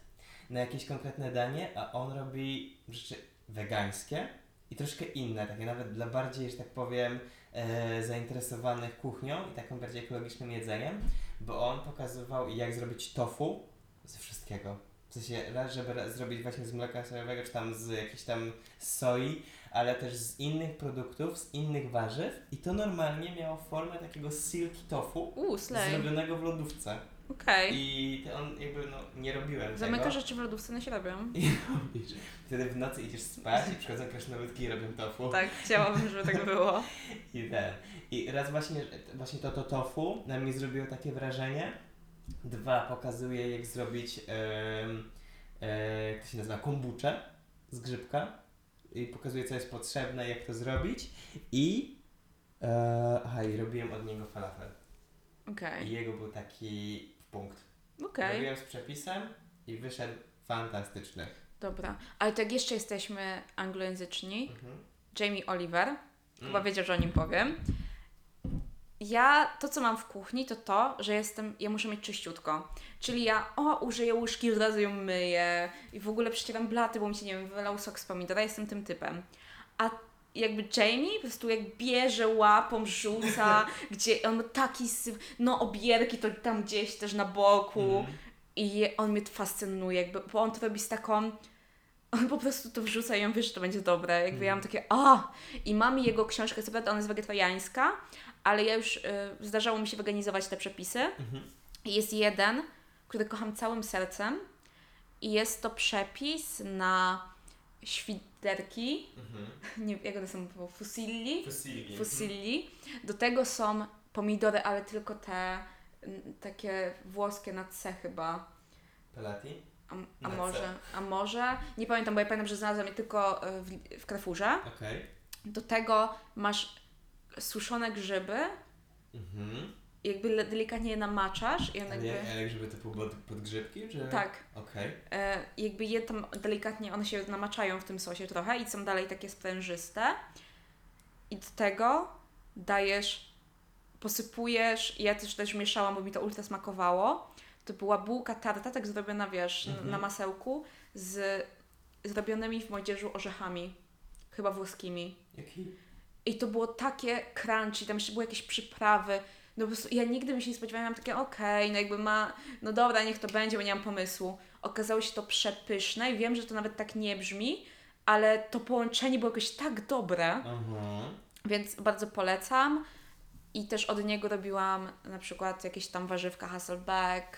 na jakieś konkretne danie, a on robi rzeczy wegańskie i troszkę inne, takie nawet dla bardziej, że tak powiem, e, zainteresowanych kuchnią i takim bardziej ekologicznym jedzeniem, bo on pokazywał jak zrobić tofu ze wszystkiego. W sensie raz, żeby zrobić właśnie z mleka sojowego, czy tam z jakiejś tam soi, ale też z innych produktów, z innych warzyw i to normalnie miało formę takiego silky tofu slay. zrobionego w lodówce. Okej. I to on jakby, no, nie robiłem Zamyka tego. rzeczy w lodówce, no się robią. *laughs* I robisz. Wtedy w nocy idziesz spać i przychodzą krasnoludki i robią tofu. Tak, chciałabym, żeby tak było. *laughs* I ten. I raz właśnie, właśnie to, to tofu na mnie zrobiło takie wrażenie. Dwa, pokazuje jak zrobić, em, e, jak to się nazywa, kombuczę z grzybka. I pokazuje co jest potrzebne, jak to zrobić. I, e, aha, i robiłem od niego falafel. Okej. I jego był taki punkt. Okej. Robiłem z przepisem i wyszedł fantastyczny. Dobra. Ale tak jeszcze jesteśmy anglojęzyczni. Mhm. Jamie Oliver. Chyba Mm. wiedział, że o nim powiem. Ja, to co mam w kuchni, to to, że jestem, ja muszę mieć czyściutko. Czyli ja, o, użyję łyżki, od razu ją myję i w ogóle przecieram blaty, bo mi się, nie wiem, wylał sok z pomidora, jestem tym typem. A jakby Jamie po prostu jak bierze łapą, rzuca, *laughs* gdzie on ma taki no obierki to tam gdzieś też na boku Mhm. i on mnie to fascynuje, jakby, bo on to robi z taką on po prostu to wrzuca i on wie, że to będzie dobre. Jakby ja mam takie, a I mam jego książkę, co prawda ona jest wegetariańska, ale ja już, y, zdarzało mi się weganizować te przepisy. Mhm. Jest jeden, który kocham całym sercem i jest to przepis na świderki, Mhm. *laughs* nie jak one są, fusilli, Fusilli. fusilli. Do tego są pomidory, ale tylko te takie włoskie na C chyba. Pelati? A, a może, a może, nie pamiętam, bo ja pamiętam, że znalazłam je tylko e, w, w Carrefourze. Okej. Do tego masz suszone grzyby, Mhm. jakby delikatnie je namaczasz i one Ale, jakby... jak- ale to było pod, podgrzybki, czy? Tak, Okej. e, jakby je tam delikatnie, one się namaczają w tym sosie trochę i są dalej takie sprężyste. I do tego dajesz, posypujesz, ja też też mieszałam, bo mi to ultra smakowało. To była bułka tarta, tak zrobiona, wiesz, Mhm. na masełku, z zrobionymi w moździerzu orzechami, chyba włoskimi. Jaki? I to było takie crunchy, tam jeszcze były jakieś przyprawy. No po prostu ja nigdy bym się nie spodziewałam, miałam takie okej, no jakby ma, no dobra, niech to będzie, bo nie mam pomysłu. Okazało się to przepyszne i wiem, że to nawet tak nie brzmi, ale to połączenie było jakoś tak dobre, Mhm. więc bardzo polecam. I też od niego robiłam na przykład jakieś tam warzywka Hasselback.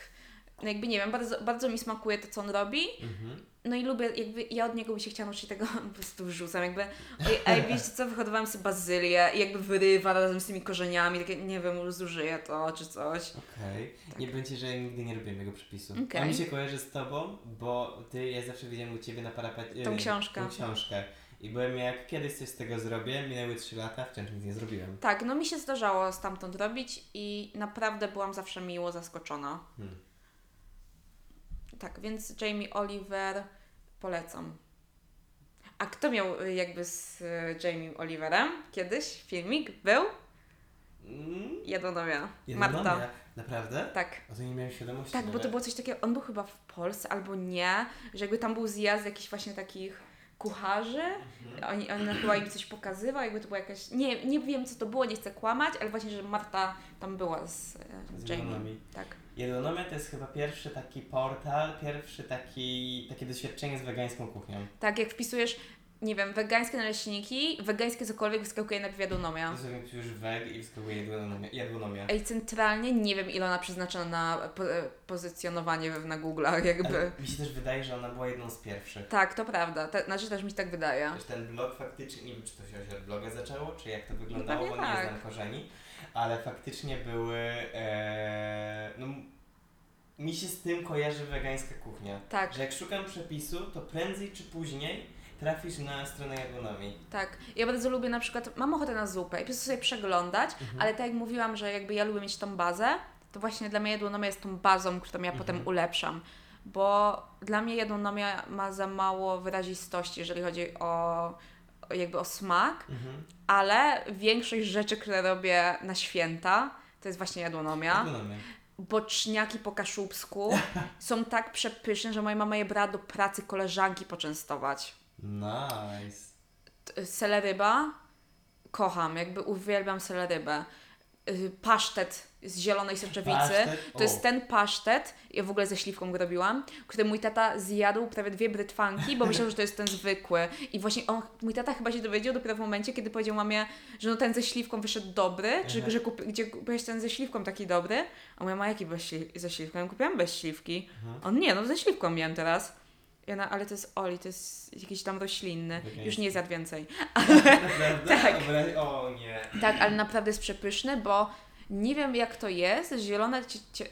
No jakby nie wiem, bardzo, bardzo mi smakuje to, co on robi. Mhm. No i lubię, jakby ja od niego bym się chciała nauczyć tego, *laughs* po prostu wrzucam, jakby, oj, ej, *laughs* wiecie co, wyhodowałam sobie bazylię i jakby wyrywa razem z tymi korzeniami, takie, nie wiem, zużyję to, czy coś. Okej. Tak. Nie będzie, że ja nigdy nie robiłem jego przepisu. Okej. On mi się kojarzy z tobą, bo ty, ja zawsze widziałem u ciebie na parapecie. Tą książkę. Tą książkę. I byłem jak kiedyś coś z tego zrobię, minęły 3 lata, wciąż nic nie zrobiłem. Tak, no mi się zdarzało stamtąd robić i naprawdę byłam zawsze miło zaskoczona. Hmm. Tak, więc Jamie Oliver polecam. A kto miał y, jakby z y, Jamie Oliverem kiedyś filmik? Był? Mm. Jadłonomia. Jednonomia. Marta. Naprawdę? Tak. O to nie miałem świadomości. Tak, bo to nawet. było coś takiego, on był chyba w Polsce albo nie, że jakby tam był zjazd jakichś właśnie takich kucharzy, Mhm. oni, on chyba im coś pokazywał, jakby to była jakaś, nie, nie wiem co to było, nie chcę kłamać, ale właśnie, że Marta tam była z, e, Z Jamie. Tak. Jadłonomia to jest chyba pierwszy taki portal, pierwszy taki, takie doświadczenie z wegańską kuchnią. Tak, jak wpisujesz, nie wiem, wegańskie naleśniki, wegańskie cokolwiek, wyskakuje najpierw wiadonomia. Ja sobie już weg i wyskakuje jadłonomia. jadłonomia. Ej, centralnie nie wiem ile ona przeznaczyła na po, pozycjonowanie na Google'ach, jakby. Ale mi się też wydaje, że ona była jedną z pierwszych. Tak, to prawda, Te, znaczy też mi się tak wydaje. Też ten blog faktycznie, nie wiem czy to się od bloga zaczęło, czy jak to wyglądało, pewnie bo nie tak. znam korzeni, ale faktycznie były, e, no mi się z tym kojarzy wegańska kuchnia. Tak, Że jak szukam przepisu, to prędzej czy później trafisz na stronę jadłonomii. tak. Ja bardzo lubię na przykład, mam ochotę na zupę i po prostu sobie przeglądać, Mhm. ale tak jak mówiłam, że jakby ja lubię mieć tą bazę, to właśnie dla mnie jadłonomia jest tą bazą, którą ja Mhm. potem ulepszam. bo dla mnie jadłonomia ma za mało wyrazistości, jeżeli chodzi o o jakby o smak, Mhm. ale większość rzeczy, które robię na święta, to jest właśnie jadłonomia. Jadłonomia. Boczniaki po kaszubsku *laughs* są tak przepyszne, że moja mama je brała do pracy koleżanki poczęstować. Nice. Seleryba kocham, jakby uwielbiam selerybę. Y, Pasztet z zielonej soczewicy. Pasztet? To jest ten pasztet, ja w ogóle ze śliwką go robiłam, który mój tata zjadł prawie dwie brytwanki, bo myślał, że to jest ten zwykły. I właśnie on, mój tata chyba się dowiedział dopiero w momencie, kiedy powiedział mamie, że no ten ze śliwką wyszedł dobry, czy Aha. że kupi, gdzie kupiłeś ten ze śliwką taki dobry. A moja mama, jaki bez śli- ze śliwką? Ja kupiłam bez śliwki. Mhm. On nie, no ze śliwką miałem teraz. Ja na, ale to jest oli, to jest jakiś tam roślinny. Już nie zjadł więcej. *laughs* Naprawdę? *laughs* Tak. O nie. Tak, ale naprawdę jest przepyszny, bo nie wiem jak to jest, zielona cie, cie,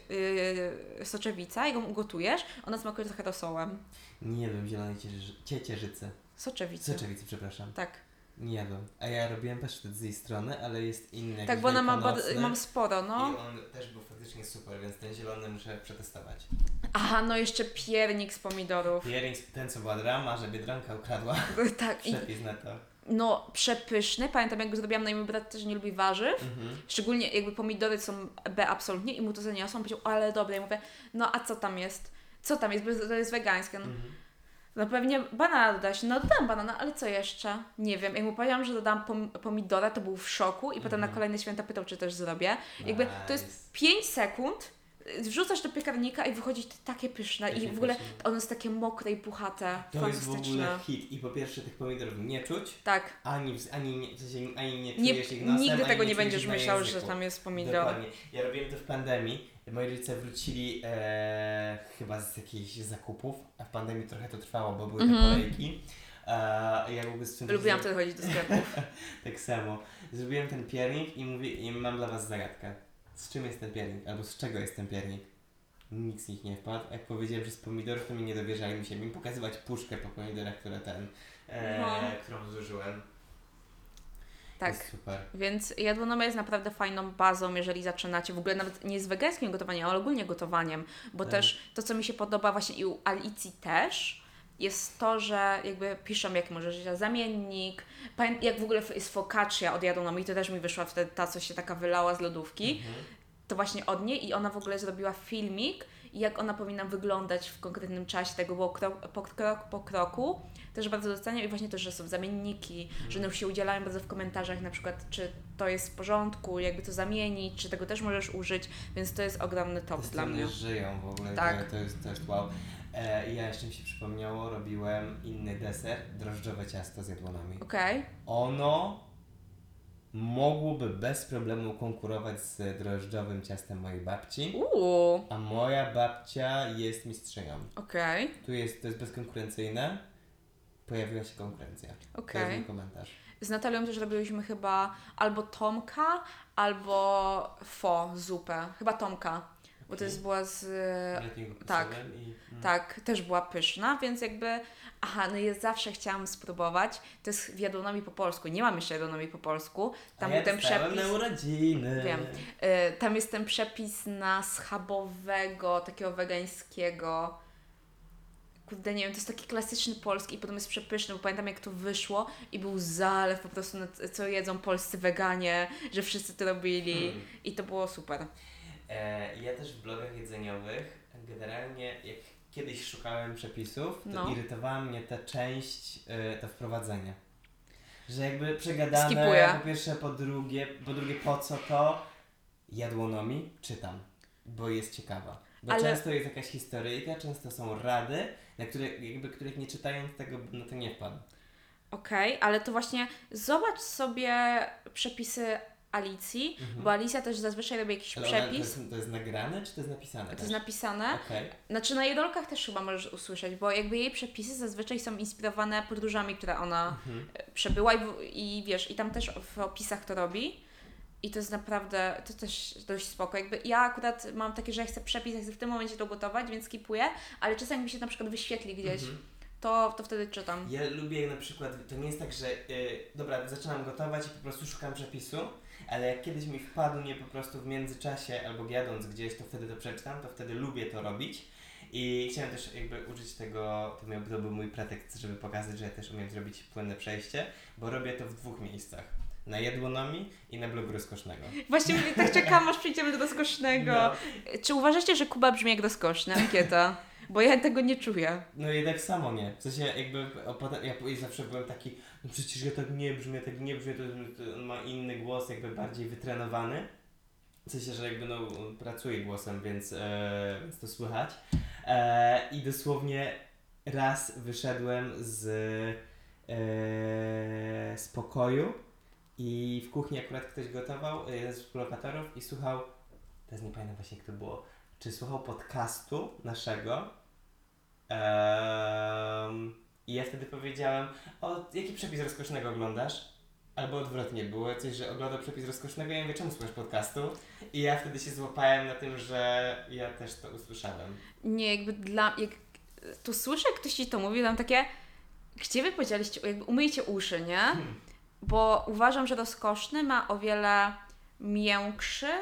yy, soczewica, jak ją ugotujesz, ona smakuje trochę rosołem. Nie wiem, zielonej ciecierzycy. Soczewicy. Soczewicy, przepraszam. Tak, Nie jadłem. A ja robiłem pasztet z jej strony, ale jest inny. tak, bo ona ma, bardzo, mam sporo, no. I on też był faktycznie super, więc ten zielony muszę przetestować. Aha, no jeszcze piernik z pomidorów. Pierink, ten co była drama, że Biedronka ukradła. Tak, i, Przepis na to. No przepyszny. Pamiętam jak go zrobiłam, no i mój brat też nie lubi warzyw. Mhm. Szczególnie jakby pomidory są B absolutnie i mu to zaniosłam, powiedział, ale dobre. Ja mówię, no a co tam jest? Co tam jest? Bo to jest wegańskie. No, Mhm. no pewnie banana dodać. No dodam banana, ale co jeszcze? Nie wiem. Jak mu powiedziałam, że dodam pom- pomidora, to był w szoku i potem na Mhm. kolejne święta pytał, czy też zrobię. Jakby to jest Nice. 5 sekund, wrzucasz do piekarnika i wychodzi takie pyszne i w ogóle ono jest takie mokre i puchate. To jest w ogóle hit. I po pierwsze tych pomidorów nie czuć, Tak. ani, ani, nie, ani nie Nie, czujesz ich nosem, nigdy tego nie będziesz myślał, że tam jest pomidor. Dokładnie. Ja robiłem to w pandemii. Moi rodzice wrócili e, chyba z jakichś zakupów, a w pandemii trochę to trwało, bo były te Mhm. kolejki. E, ja Lubiłam wtedy chodzić do sklepów. *laughs* Tak samo. Zrobiłem ten piernik i mówię, i mam dla Was zagadkę. Z czym jest ten piernik? Albo z czego jest ten piernik? Nikt z nich nie wpadł. Jak powiedziałem, że z pomidorów, to mi nie dowierzali. Musiałem im pokazywać puszkę po pomidorach, które ten, e, No. którą zużyłem. Tak. Jest super. Więc jadłonomia jest naprawdę fajną bazą, jeżeli zaczynacie w ogóle nawet nie z wegańskim gotowaniem, ale ogólnie gotowaniem, bo Tak. też to, co mi się podoba właśnie i u Alicji też, jest to, że jakby piszą, jak możesz żyć zamiennik, jak w ogóle jest focaccia od jadłonomii, to też mi wyszła wtedy ta, co się taka wylała z lodówki, Mhm. to właśnie od niej i ona w ogóle zrobiła filmik, jak ona powinna wyglądać w konkretnym czasie, tego było krok po, krok po kroku. Też bardzo doceniam i właśnie też, że są zamienniki, że one się udzielają bardzo w komentarzach, na przykład czy to jest w porządku, jakby to zamienić, czy tego też możesz użyć, więc to jest ogromny top Te dla mnie. żyją w ogóle. Tak. To, to, jest, to jest wow. E, ja jeszcze mi się przypomniało, robiłem inny deser, drożdżowe ciasto z jadłonami. Okej, Ono mogłoby bez problemu konkurować z drożdżowym ciastem mojej babci. uuu, A moja babcia jest mistrzynią. okej, Tu jest, to jest bezkonkurencyjne. Pojawiła się konkurencja. To jest okej. mój komentarz. Z Natalią też robiliśmy chyba albo Tomka, albo fo, zupę. Chyba Tomka, bo to jest była z... Ratingu tak. I, mm. Tak, też była pyszna, więc jakby. Aha, no ja zawsze chciałam spróbować. To jest w jadłonomii po polsku. Nie mam jeszcze jadłonomii po polsku. Tam A ja był ten przepis. na urodziny. Wiem. Y, tam jest ten przepis na schabowego, takiego wegańskiego. Kurde, nie wiem, to jest taki klasyczny polski i potem jest przepyszny, bo pamiętam jak to wyszło i był zalew po prostu, co jedzą polscy weganie, że wszyscy to robili Hmm. i to było super. E, ja też w blogach jedzeniowych generalnie jak kiedyś szukałem przepisów, to No. irytowała mnie ta część, e, to wprowadzenie. Że jakby przegadane, Skipuję. po pierwsze, po drugie, po drugie po co to jadłonomi czytam, bo jest ciekawa. Bo Ale- często jest jakaś historyjka, często są rady, na które, jakby, których nie czytając tego, no to nie wpadł. Okej, ale to właśnie zobacz sobie przepisy Alicji, Mhm. bo Alicja też zazwyczaj robi jakiś Ale ona, to, przepis. jest, to jest nagrane, czy to jest napisane? To też? jest napisane. Okej. Znaczy na jedolkach też chyba możesz usłyszeć, bo jakby jej przepisy zazwyczaj są inspirowane podróżami, które ona Mhm. e, przebyła i, i wiesz, i tam też w opisach to robi. I to jest naprawdę, to też dość spoko. Jakby ja akurat mam takie, że ja chcę przepis, ja chcę w tym momencie to gotować, więc skipuję, ale czasem jak mi się na przykład wyświetli gdzieś, Mhm. to, to wtedy czytam. Ja lubię na przykład, to nie jest tak, że y, dobra, zaczynam gotować i po prostu szukam przepisu, ale jak kiedyś mi wpadł nie po prostu w międzyczasie albo jadąc gdzieś, to wtedy to przeczytam, to wtedy lubię to robić. I chciałem też jakby użyć tego, to, miał, to był mój pretekst, żeby pokazać, że ja też umiem zrobić płynne przejście, bo robię to w dwóch miejscach. Na Jadłonomii i na blogu rozkosznego. Właśnie mówię, tak czekam, aż przyjdziemy do rozkosznego. No, Czy uważacie, że Kuba brzmi jak rozkoszny? Ankieta. Bo ja tego nie czuję. no i tak samo nie. W sensie jakby, ja zawsze byłem taki, no przecież ja tak nie brzmię, tak nie brzmię, to, to on ma inny głos, jakby bardziej wytrenowany. W sensie, że jakby no pracuje głosem, więc, e, więc to słychać. E, I dosłownie raz wyszedłem z, e, z pokoju i w kuchni akurat ktoś gotował, e, jeden z współlokatorów i słuchał, teraz nie pamiętam właśnie jak to było, czy słuchał podcastu naszego Em, I ja wtedy powiedziałem, o jaki przepis rozkosznego oglądasz? Albo odwrotnie, było coś, że oglądał przepis rozkosznego i ja mówię, czemu słuchasz podcastu? I ja wtedy się złapałem na tym, że ja też to usłyszałem. Nie, jakby dla... Jak tu słyszę, jak ktoś Ci to mówi, tam takie... Gdzie Wy powiedzieliście, jakby umyjcie uszy, nie? Bo uważam, że rozkoszny ma o wiele miększy,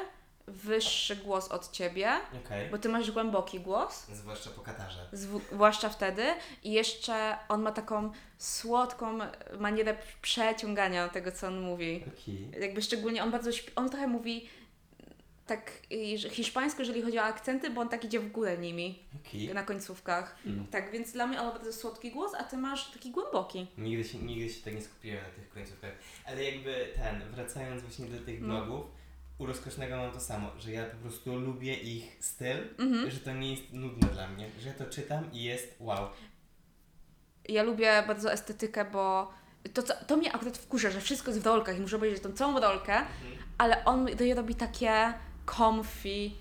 wyższy głos od Ciebie, Okej. bo Ty masz głęboki głos. Zwłaszcza po katarze. Zwłaszcza wtedy. I jeszcze on ma taką słodką manierę przeciągania tego, co on mówi. Okej. Jakby szczególnie on bardzo, śpi- on trochę mówi tak hiszpańsko, jeżeli chodzi o akcenty, bo on tak idzie w górę nimi Okej. na końcówkach. Mm. Tak, więc dla mnie on ma bardzo słodki głos, a ty masz taki głęboki. Nigdy się, nigdy się tak nie skupiłem na tych końcówkach. Ale jakby ten, wracając właśnie do tych No. blogów, u rozkosznego mam to samo, że ja po prostu lubię ich styl, Mhm. że to nie jest nudne dla mnie, że ja to czytam i jest wow. Ja lubię bardzo estetykę, bo to, co- to mnie akurat wkurza, że wszystko jest w rolkach i muszę obejrzeć tą całą rolkę, ale on je robi takie comfy.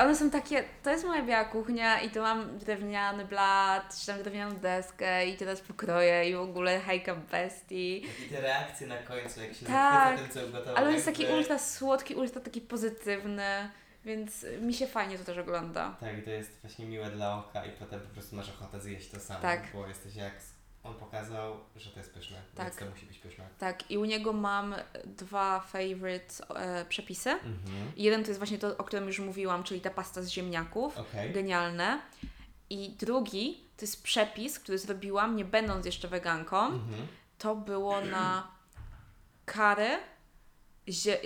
One są takie, to jest moja biała kuchnia i tu mam drewniany blat, czy tam drewnianą deskę i teraz pokroję i w ogóle hejka bestii. I te reakcje na końcu, jak się Tak, tym, co ugotował. Ale on jest taki ultra słodki, ultra taki pozytywny, więc mi się fajnie to też ogląda. Tak, i to jest właśnie miłe dla oka i potem po prostu masz ochotę zjeść to samo, Tak. bo jesteś jak on pokazał, że to jest pyszne, Tak. więc to musi być pyszne. Tak, i u niego mam dwa favorite e, przepisy. Mhm. Jeden to jest właśnie to, o którym już mówiłam, czyli ta pasta z ziemniaków. Okej. Genialne. I drugi to jest przepis, który zrobiłam, nie będąc jeszcze weganką. Mhm. To było na kary,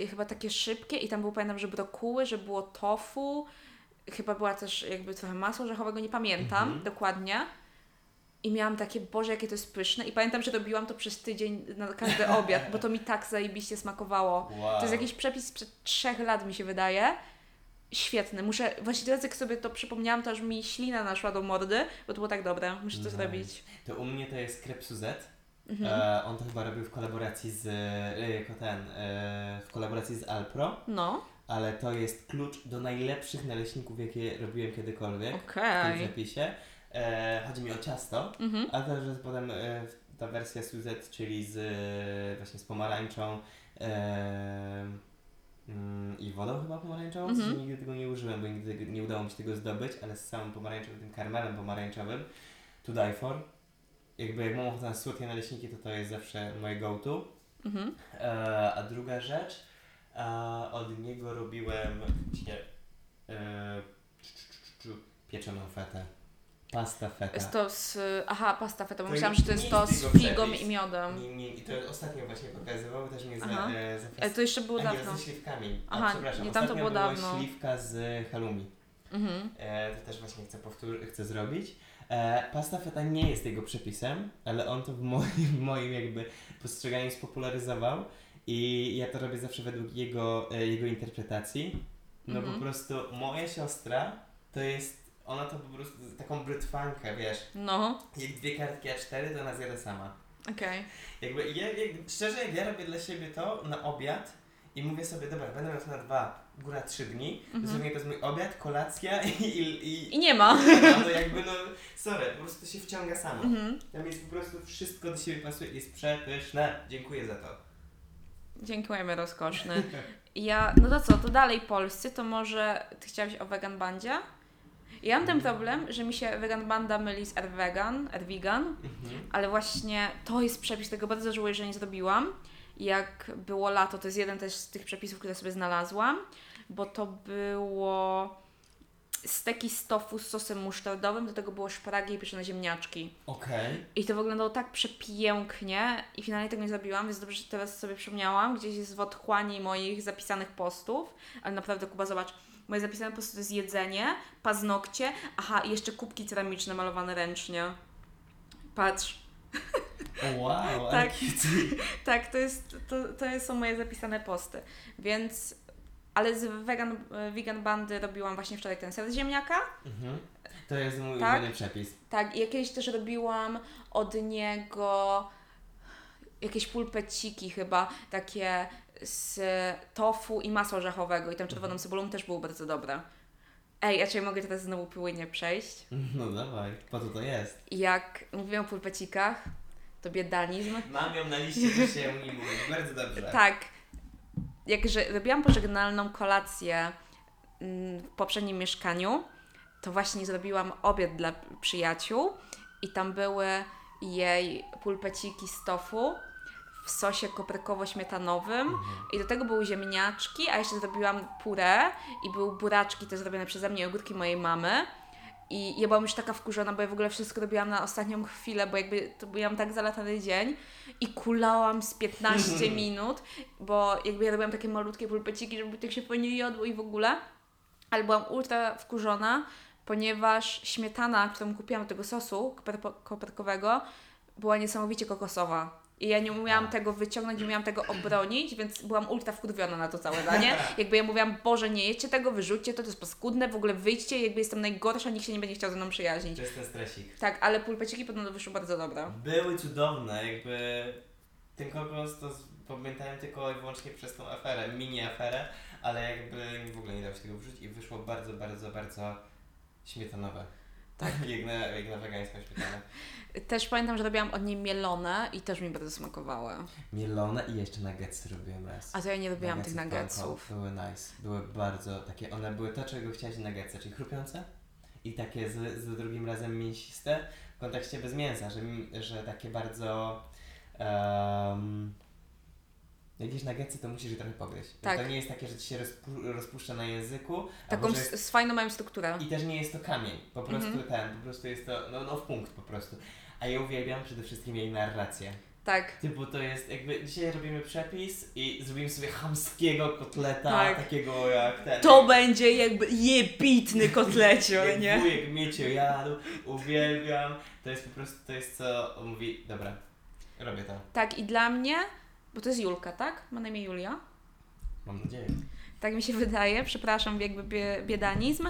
chyba takie szybkie i tam było, pamiętam, że brokuły, że było tofu, chyba była też jakby trochę masła orzechowego, nie pamiętam Mhm. dokładnie. I miałam takie, Boże, jakie to jest pyszne. I pamiętam, że robiłam to przez tydzień na każdy *laughs* obiad, bo to mi tak zajebiście smakowało. Wow. To jest jakiś przepis sprzed trzech lat, mi się wydaje. Świetny. Muszę, właśnie teraz jak sobie to przypomniałam, to aż mi ślina naszła do mordy, bo to było tak dobre. Muszę to Nice. zrobić. To u mnie to jest Crep Suzette. Mhm. E, on to chyba robił w kolaboracji z, e, jako ten, e, w kolaboracji z Alpro, No, ale to jest klucz do najlepszych naleśników, jakie robiłem kiedykolwiek w tym okej. E, chodzi mi o ciasto, Mhm. A też że potem e, ta wersja Suzette, czyli z, e, właśnie z pomarańczą e, mm, i wodą chyba pomarańczową, Mhm. mhm. nigdy tego nie użyłem, bo nigdy nie udało mi się tego zdobyć, ale z samym pomarańczowym, tym karmelem pomarańczowym, to die for. Jakby jak mam ochotę na słodkie naleśniki, to to jest zawsze moje go-to. Mhm. E, a druga rzecz, a od niego robiłem e, pieczoną fetę. Pasta feta. Jest to z... Aha, pasta feta, bo To myślałam, nie- że to jest nie to z figą i miodem. Nie, nie, I to ostatnio właśnie pokazywał, też mnie za, Aha. e, za Ale to jeszcze było A nie, dawno. ze śliwkami. Aha, A, przepraszam, nie, tam to było była dawno. śliwka z halloumi. Mhm. E, to też właśnie chcę powtórzyć, chcę zrobić. E, pasta feta nie jest jego przepisem, ale on to w moim, w moim jakby postrzeganiu spopularyzował i ja to robię zawsze według jego, e, jego interpretacji. No Mhm. po prostu moja siostra to jest, ona to po prostu taką brytwankę, wiesz, No, jak dwie kartki A4 to ona zjada sama. okej. Jakby ja, jak, szczerze, jak ja robię dla siebie to na obiad i mówię sobie, dobra, będę miał to na dwa, góra trzy dni, Mhm. dosłownie to jest mój obiad, kolacja i, i, I nie ma. no jakby no, sorry, po prostu to się wciąga samo. Mhm. Tam jest po prostu wszystko do siebie pasuje, jest przepyszne. Dziękuję za to. Dziękujemy, rozkoszny. Ja, no to co, to dalej polscy, to może ty chciałaś o vegan bandzie? Ja mam ten problem, że mi się vegan banda myli z Ervegan, Ervigan, Mhm. ale właśnie to jest przepis, tego bardzo żałuję, że nie zrobiłam. Jak było lato, to jest jeden też z tych przepisów, które sobie znalazłam, bo to było steki z tofu z sosem musztardowym, do tego było szparagi i pieczone ziemniaczki. Okej. I to wyglądało tak przepięknie i finalnie tego nie zrobiłam, więc dobrze, że teraz sobie przypomniałam, gdzieś jest w otchłani moich zapisanych postów, ale naprawdę Kuba, zobacz, moje zapisane posty to jest jedzenie, paznokcie, aha i jeszcze kubki ceramiczne malowane ręcznie. Patrz, Wow, *laughs* Tak. *laughs* tak, to, jest, to, to są moje zapisane posty, więc, ale z vegan, vegan bandy robiłam właśnie wczoraj ten ser z ziemniaka, Mhm. To jest mój Tak? ulubiony przepis. Tak, i jakieś też robiłam od niego jakieś pulpeciki chyba, takie z tofu i masła orzechowego i tam czerwoną cebulą też było bardzo dobre. Ej, a czy ja mogę teraz znowu płynnie przejść? *laughs* No dawaj, po to to jest. Jak mówiłam o pulpecikach, to biedanizm. Mam ją na liście, że się nie mówi. Bardzo dobrze. Tak, jak że robiłam pożegnalną kolację mm, w poprzednim mieszkaniu, to właśnie zrobiłam obiad dla przyjaciół i tam były jej pulpeciki z tofu w sosie koprykowo-śmietanowym i do tego były ziemniaczki, a jeszcze zrobiłam purę i były buraczki też zrobione przeze mnie i ogórki mojej mamy. I ja byłam już taka wkurzona, bo ja w ogóle wszystko robiłam na ostatnią chwilę, bo jakby to byłam tak zalatany dzień i kulałam z 15 *laughs* minut, bo jakby ja robiłam takie malutkie pulpeciki, żeby tych się fajnie jodło i w ogóle. Ale byłam ultra wkurzona, ponieważ śmietana, którą kupiłam do tego sosu koper- koperkowego, była niesamowicie kokosowa. I ja nie umiałam tego wyciągnąć, nie umiałam tego obronić, więc byłam ultra wkurwiona na to całe danie. *laughs* Jakby ja mówiłam, Boże, nie jedźcie tego, wyrzućcie to, to jest paskudne, w ogóle wyjdźcie, jakby jestem najgorsza, nikt się nie będzie chciał ze mną przyjaźnić. To jest ten stresik. Tak, ale pulpeciki podobno wyszły bardzo dobre. Były cudowne, jakby ten kokos to pamiętałem tylko i wyłącznie przez tą aferę, mini aferę, ale jakby w ogóle nie dało się tego wrzucić i wyszło bardzo, bardzo, bardzo śmietanowe. Tak, *laughs* jak na wegańską śmietanę. Też pamiętam, że robiłam od niej mielone i też mi bardzo smakowały. Mielone i jeszcze nuggetsy robiłem raz. A to ja nie lubiłam tych nuggetsów. Były nice. Były bardzo takie, one były to, czego chciałeś nuggetsy, czyli chrupiące i takie z, z drugim razem mięsiste w kontekście bez mięsa, że, że takie bardzo um, jak jesz nuggetsy, to musisz je trochę pogryźć. Tak. To nie jest takie, że ci się rozpu- rozpuszcza na języku, Taką że z, fajną mają strukturę. i też nie jest to kamień, po prostu Mhm. ten, po prostu jest to, no, no w punkt po prostu. A ja uwielbiam przede wszystkim jej narrację. Tak. Typu to jest jakby dzisiaj robimy przepis i zrobimy sobie chamskiego kotleta, Tak. takiego jak ten. To będzie jakby jebitny kotlecior, jak nie? wujek Miecio jadł, uwielbiam. To jest po prostu, to jest co mówi, dobra, robię to. Tak, i dla mnie, bo to jest Julka, tak? Ma na imię Julia. Mam nadzieję. Tak mi się wydaje, przepraszam, jakby bie, biedanizm.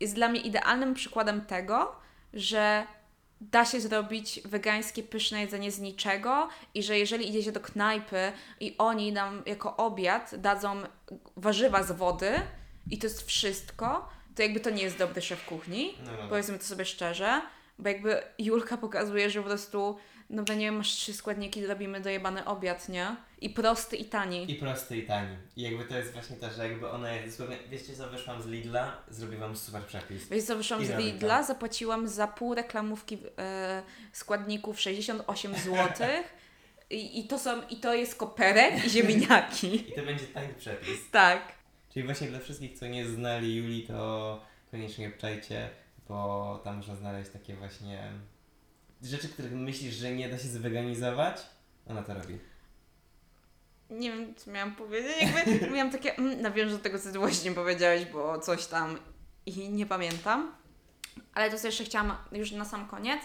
Jest dla mnie idealnym przykładem tego, że da się zrobić wegańskie, pyszne jedzenie z niczego i że jeżeli idzie się do knajpy i oni nam jako obiad dadzą warzywa z wody i to jest wszystko, to jakby to nie jest dobry szef kuchni. No, no. Powiedzmy to sobie szczerze, bo jakby Julka pokazuje, że po prostu, no bo nie wiem, masz trzy składniki, robimy dojebany obiad, nie? I prosty i tani. I prosty i tani. I jakby to jest właśnie to, że jakby ona jest dosłownie, wiecie co, wyszłam z Lidla, zrobię wam super przepis. Wiesz co, wyszłam I z robię Lidla, zapłaciłam za pół reklamówki e, składników 68 zł. I, I to są, i to jest koperek i ziemniaki. *laughs* I to będzie tani przepis. tak. Czyli właśnie dla wszystkich, co nie znali Julii, to koniecznie obczajcie, bo tam można znaleźć takie właśnie rzeczy, których myślisz, że nie da się zweganizować. Ona to robi. Nie wiem, co miałam powiedzieć. Jakby *laughs* miałam takie, mm, nawiążę do tego, co ty właśnie powiedziałeś, bo coś tam i nie pamiętam. Ale to co jeszcze chciałam już na sam koniec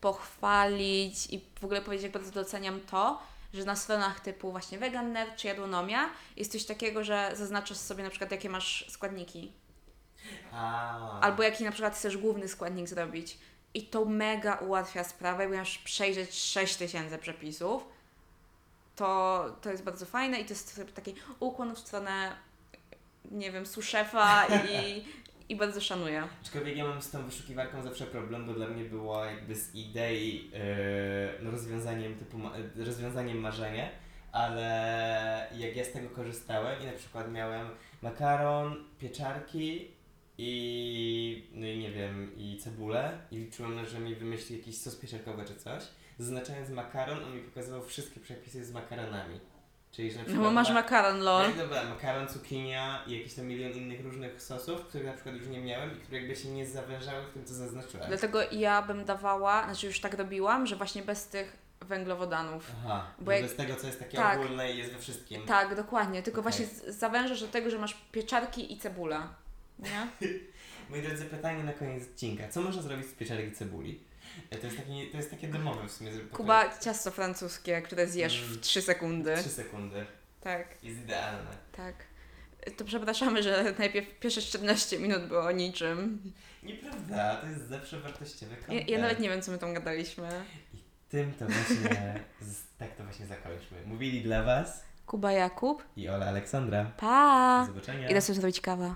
pochwalić i w ogóle powiedzieć, jak bardzo doceniam to, że na stronach typu właśnie Veganer czy Jadłonomia jest coś takiego, że zaznaczasz sobie na przykład, jakie masz składniki. A. Albo jaki na przykład chcesz główny składnik zrobić. I to mega ułatwia sprawę, bo masz przejrzeć 6000 przepisów. To, to jest bardzo fajne i to jest taki ukłon w stronę, nie wiem, suszefa i, *laughs* i bardzo szanuję. Aczkolwiek ja mam z tą wyszukiwarką zawsze problem, bo dla mnie było jakby z idei yy, rozwiązaniem typu ma- rozwiązaniem marzenie, ale jak ja z tego korzystałem i na przykład miałem makaron, pieczarki i no i nie wiem, i cebulę i liczyłem, że mi wymyśli jakiś sos pieczarkowy czy coś. Zaznaczając makaron, on mi pokazywał wszystkie przepisy z makaronami. Czyli, że na No przykład bo masz ma- makaron, lol. No dobra, makaron, cukinia i jakiś tam milion innych różnych sosów, których na przykład już nie miałem i które jakby się nie zawężały w tym, co zaznaczyłem. Dlatego ja bym dawała, znaczy już tak robiłam, że właśnie bez tych węglowodanów. Aha, Bo bo jak- bez tego, co jest takie tak. ogólne i jest we wszystkim. Tak, dokładnie. Tylko Okej. właśnie z- zawężasz do tego, że masz pieczarki i cebula. Nie? *laughs* Moi drodzy, pytanie na koniec odcinka. Co można zrobić z pieczarek i cebuli? E, To jest takie, to jest takie domowe w sumie. Kuba, ciasto francuskie, które zjesz Mm. w 3 sekundy. 3 sekundy. Tak, Jest idealne. tak. To przepraszamy, że najpierw pierwsze 14 minut było o niczym. Nieprawda, to jest zawsze wartościowy Ja, content. ja nawet nie wiem, co my tam gadaliśmy. Tym to właśnie, *laughs* z, tak to właśnie zakończmy. Mówili dla Was Kuba Jakub. i Ola Aleksandra. Pa! Do zobaczenia. Idę sobie zrobić kawę.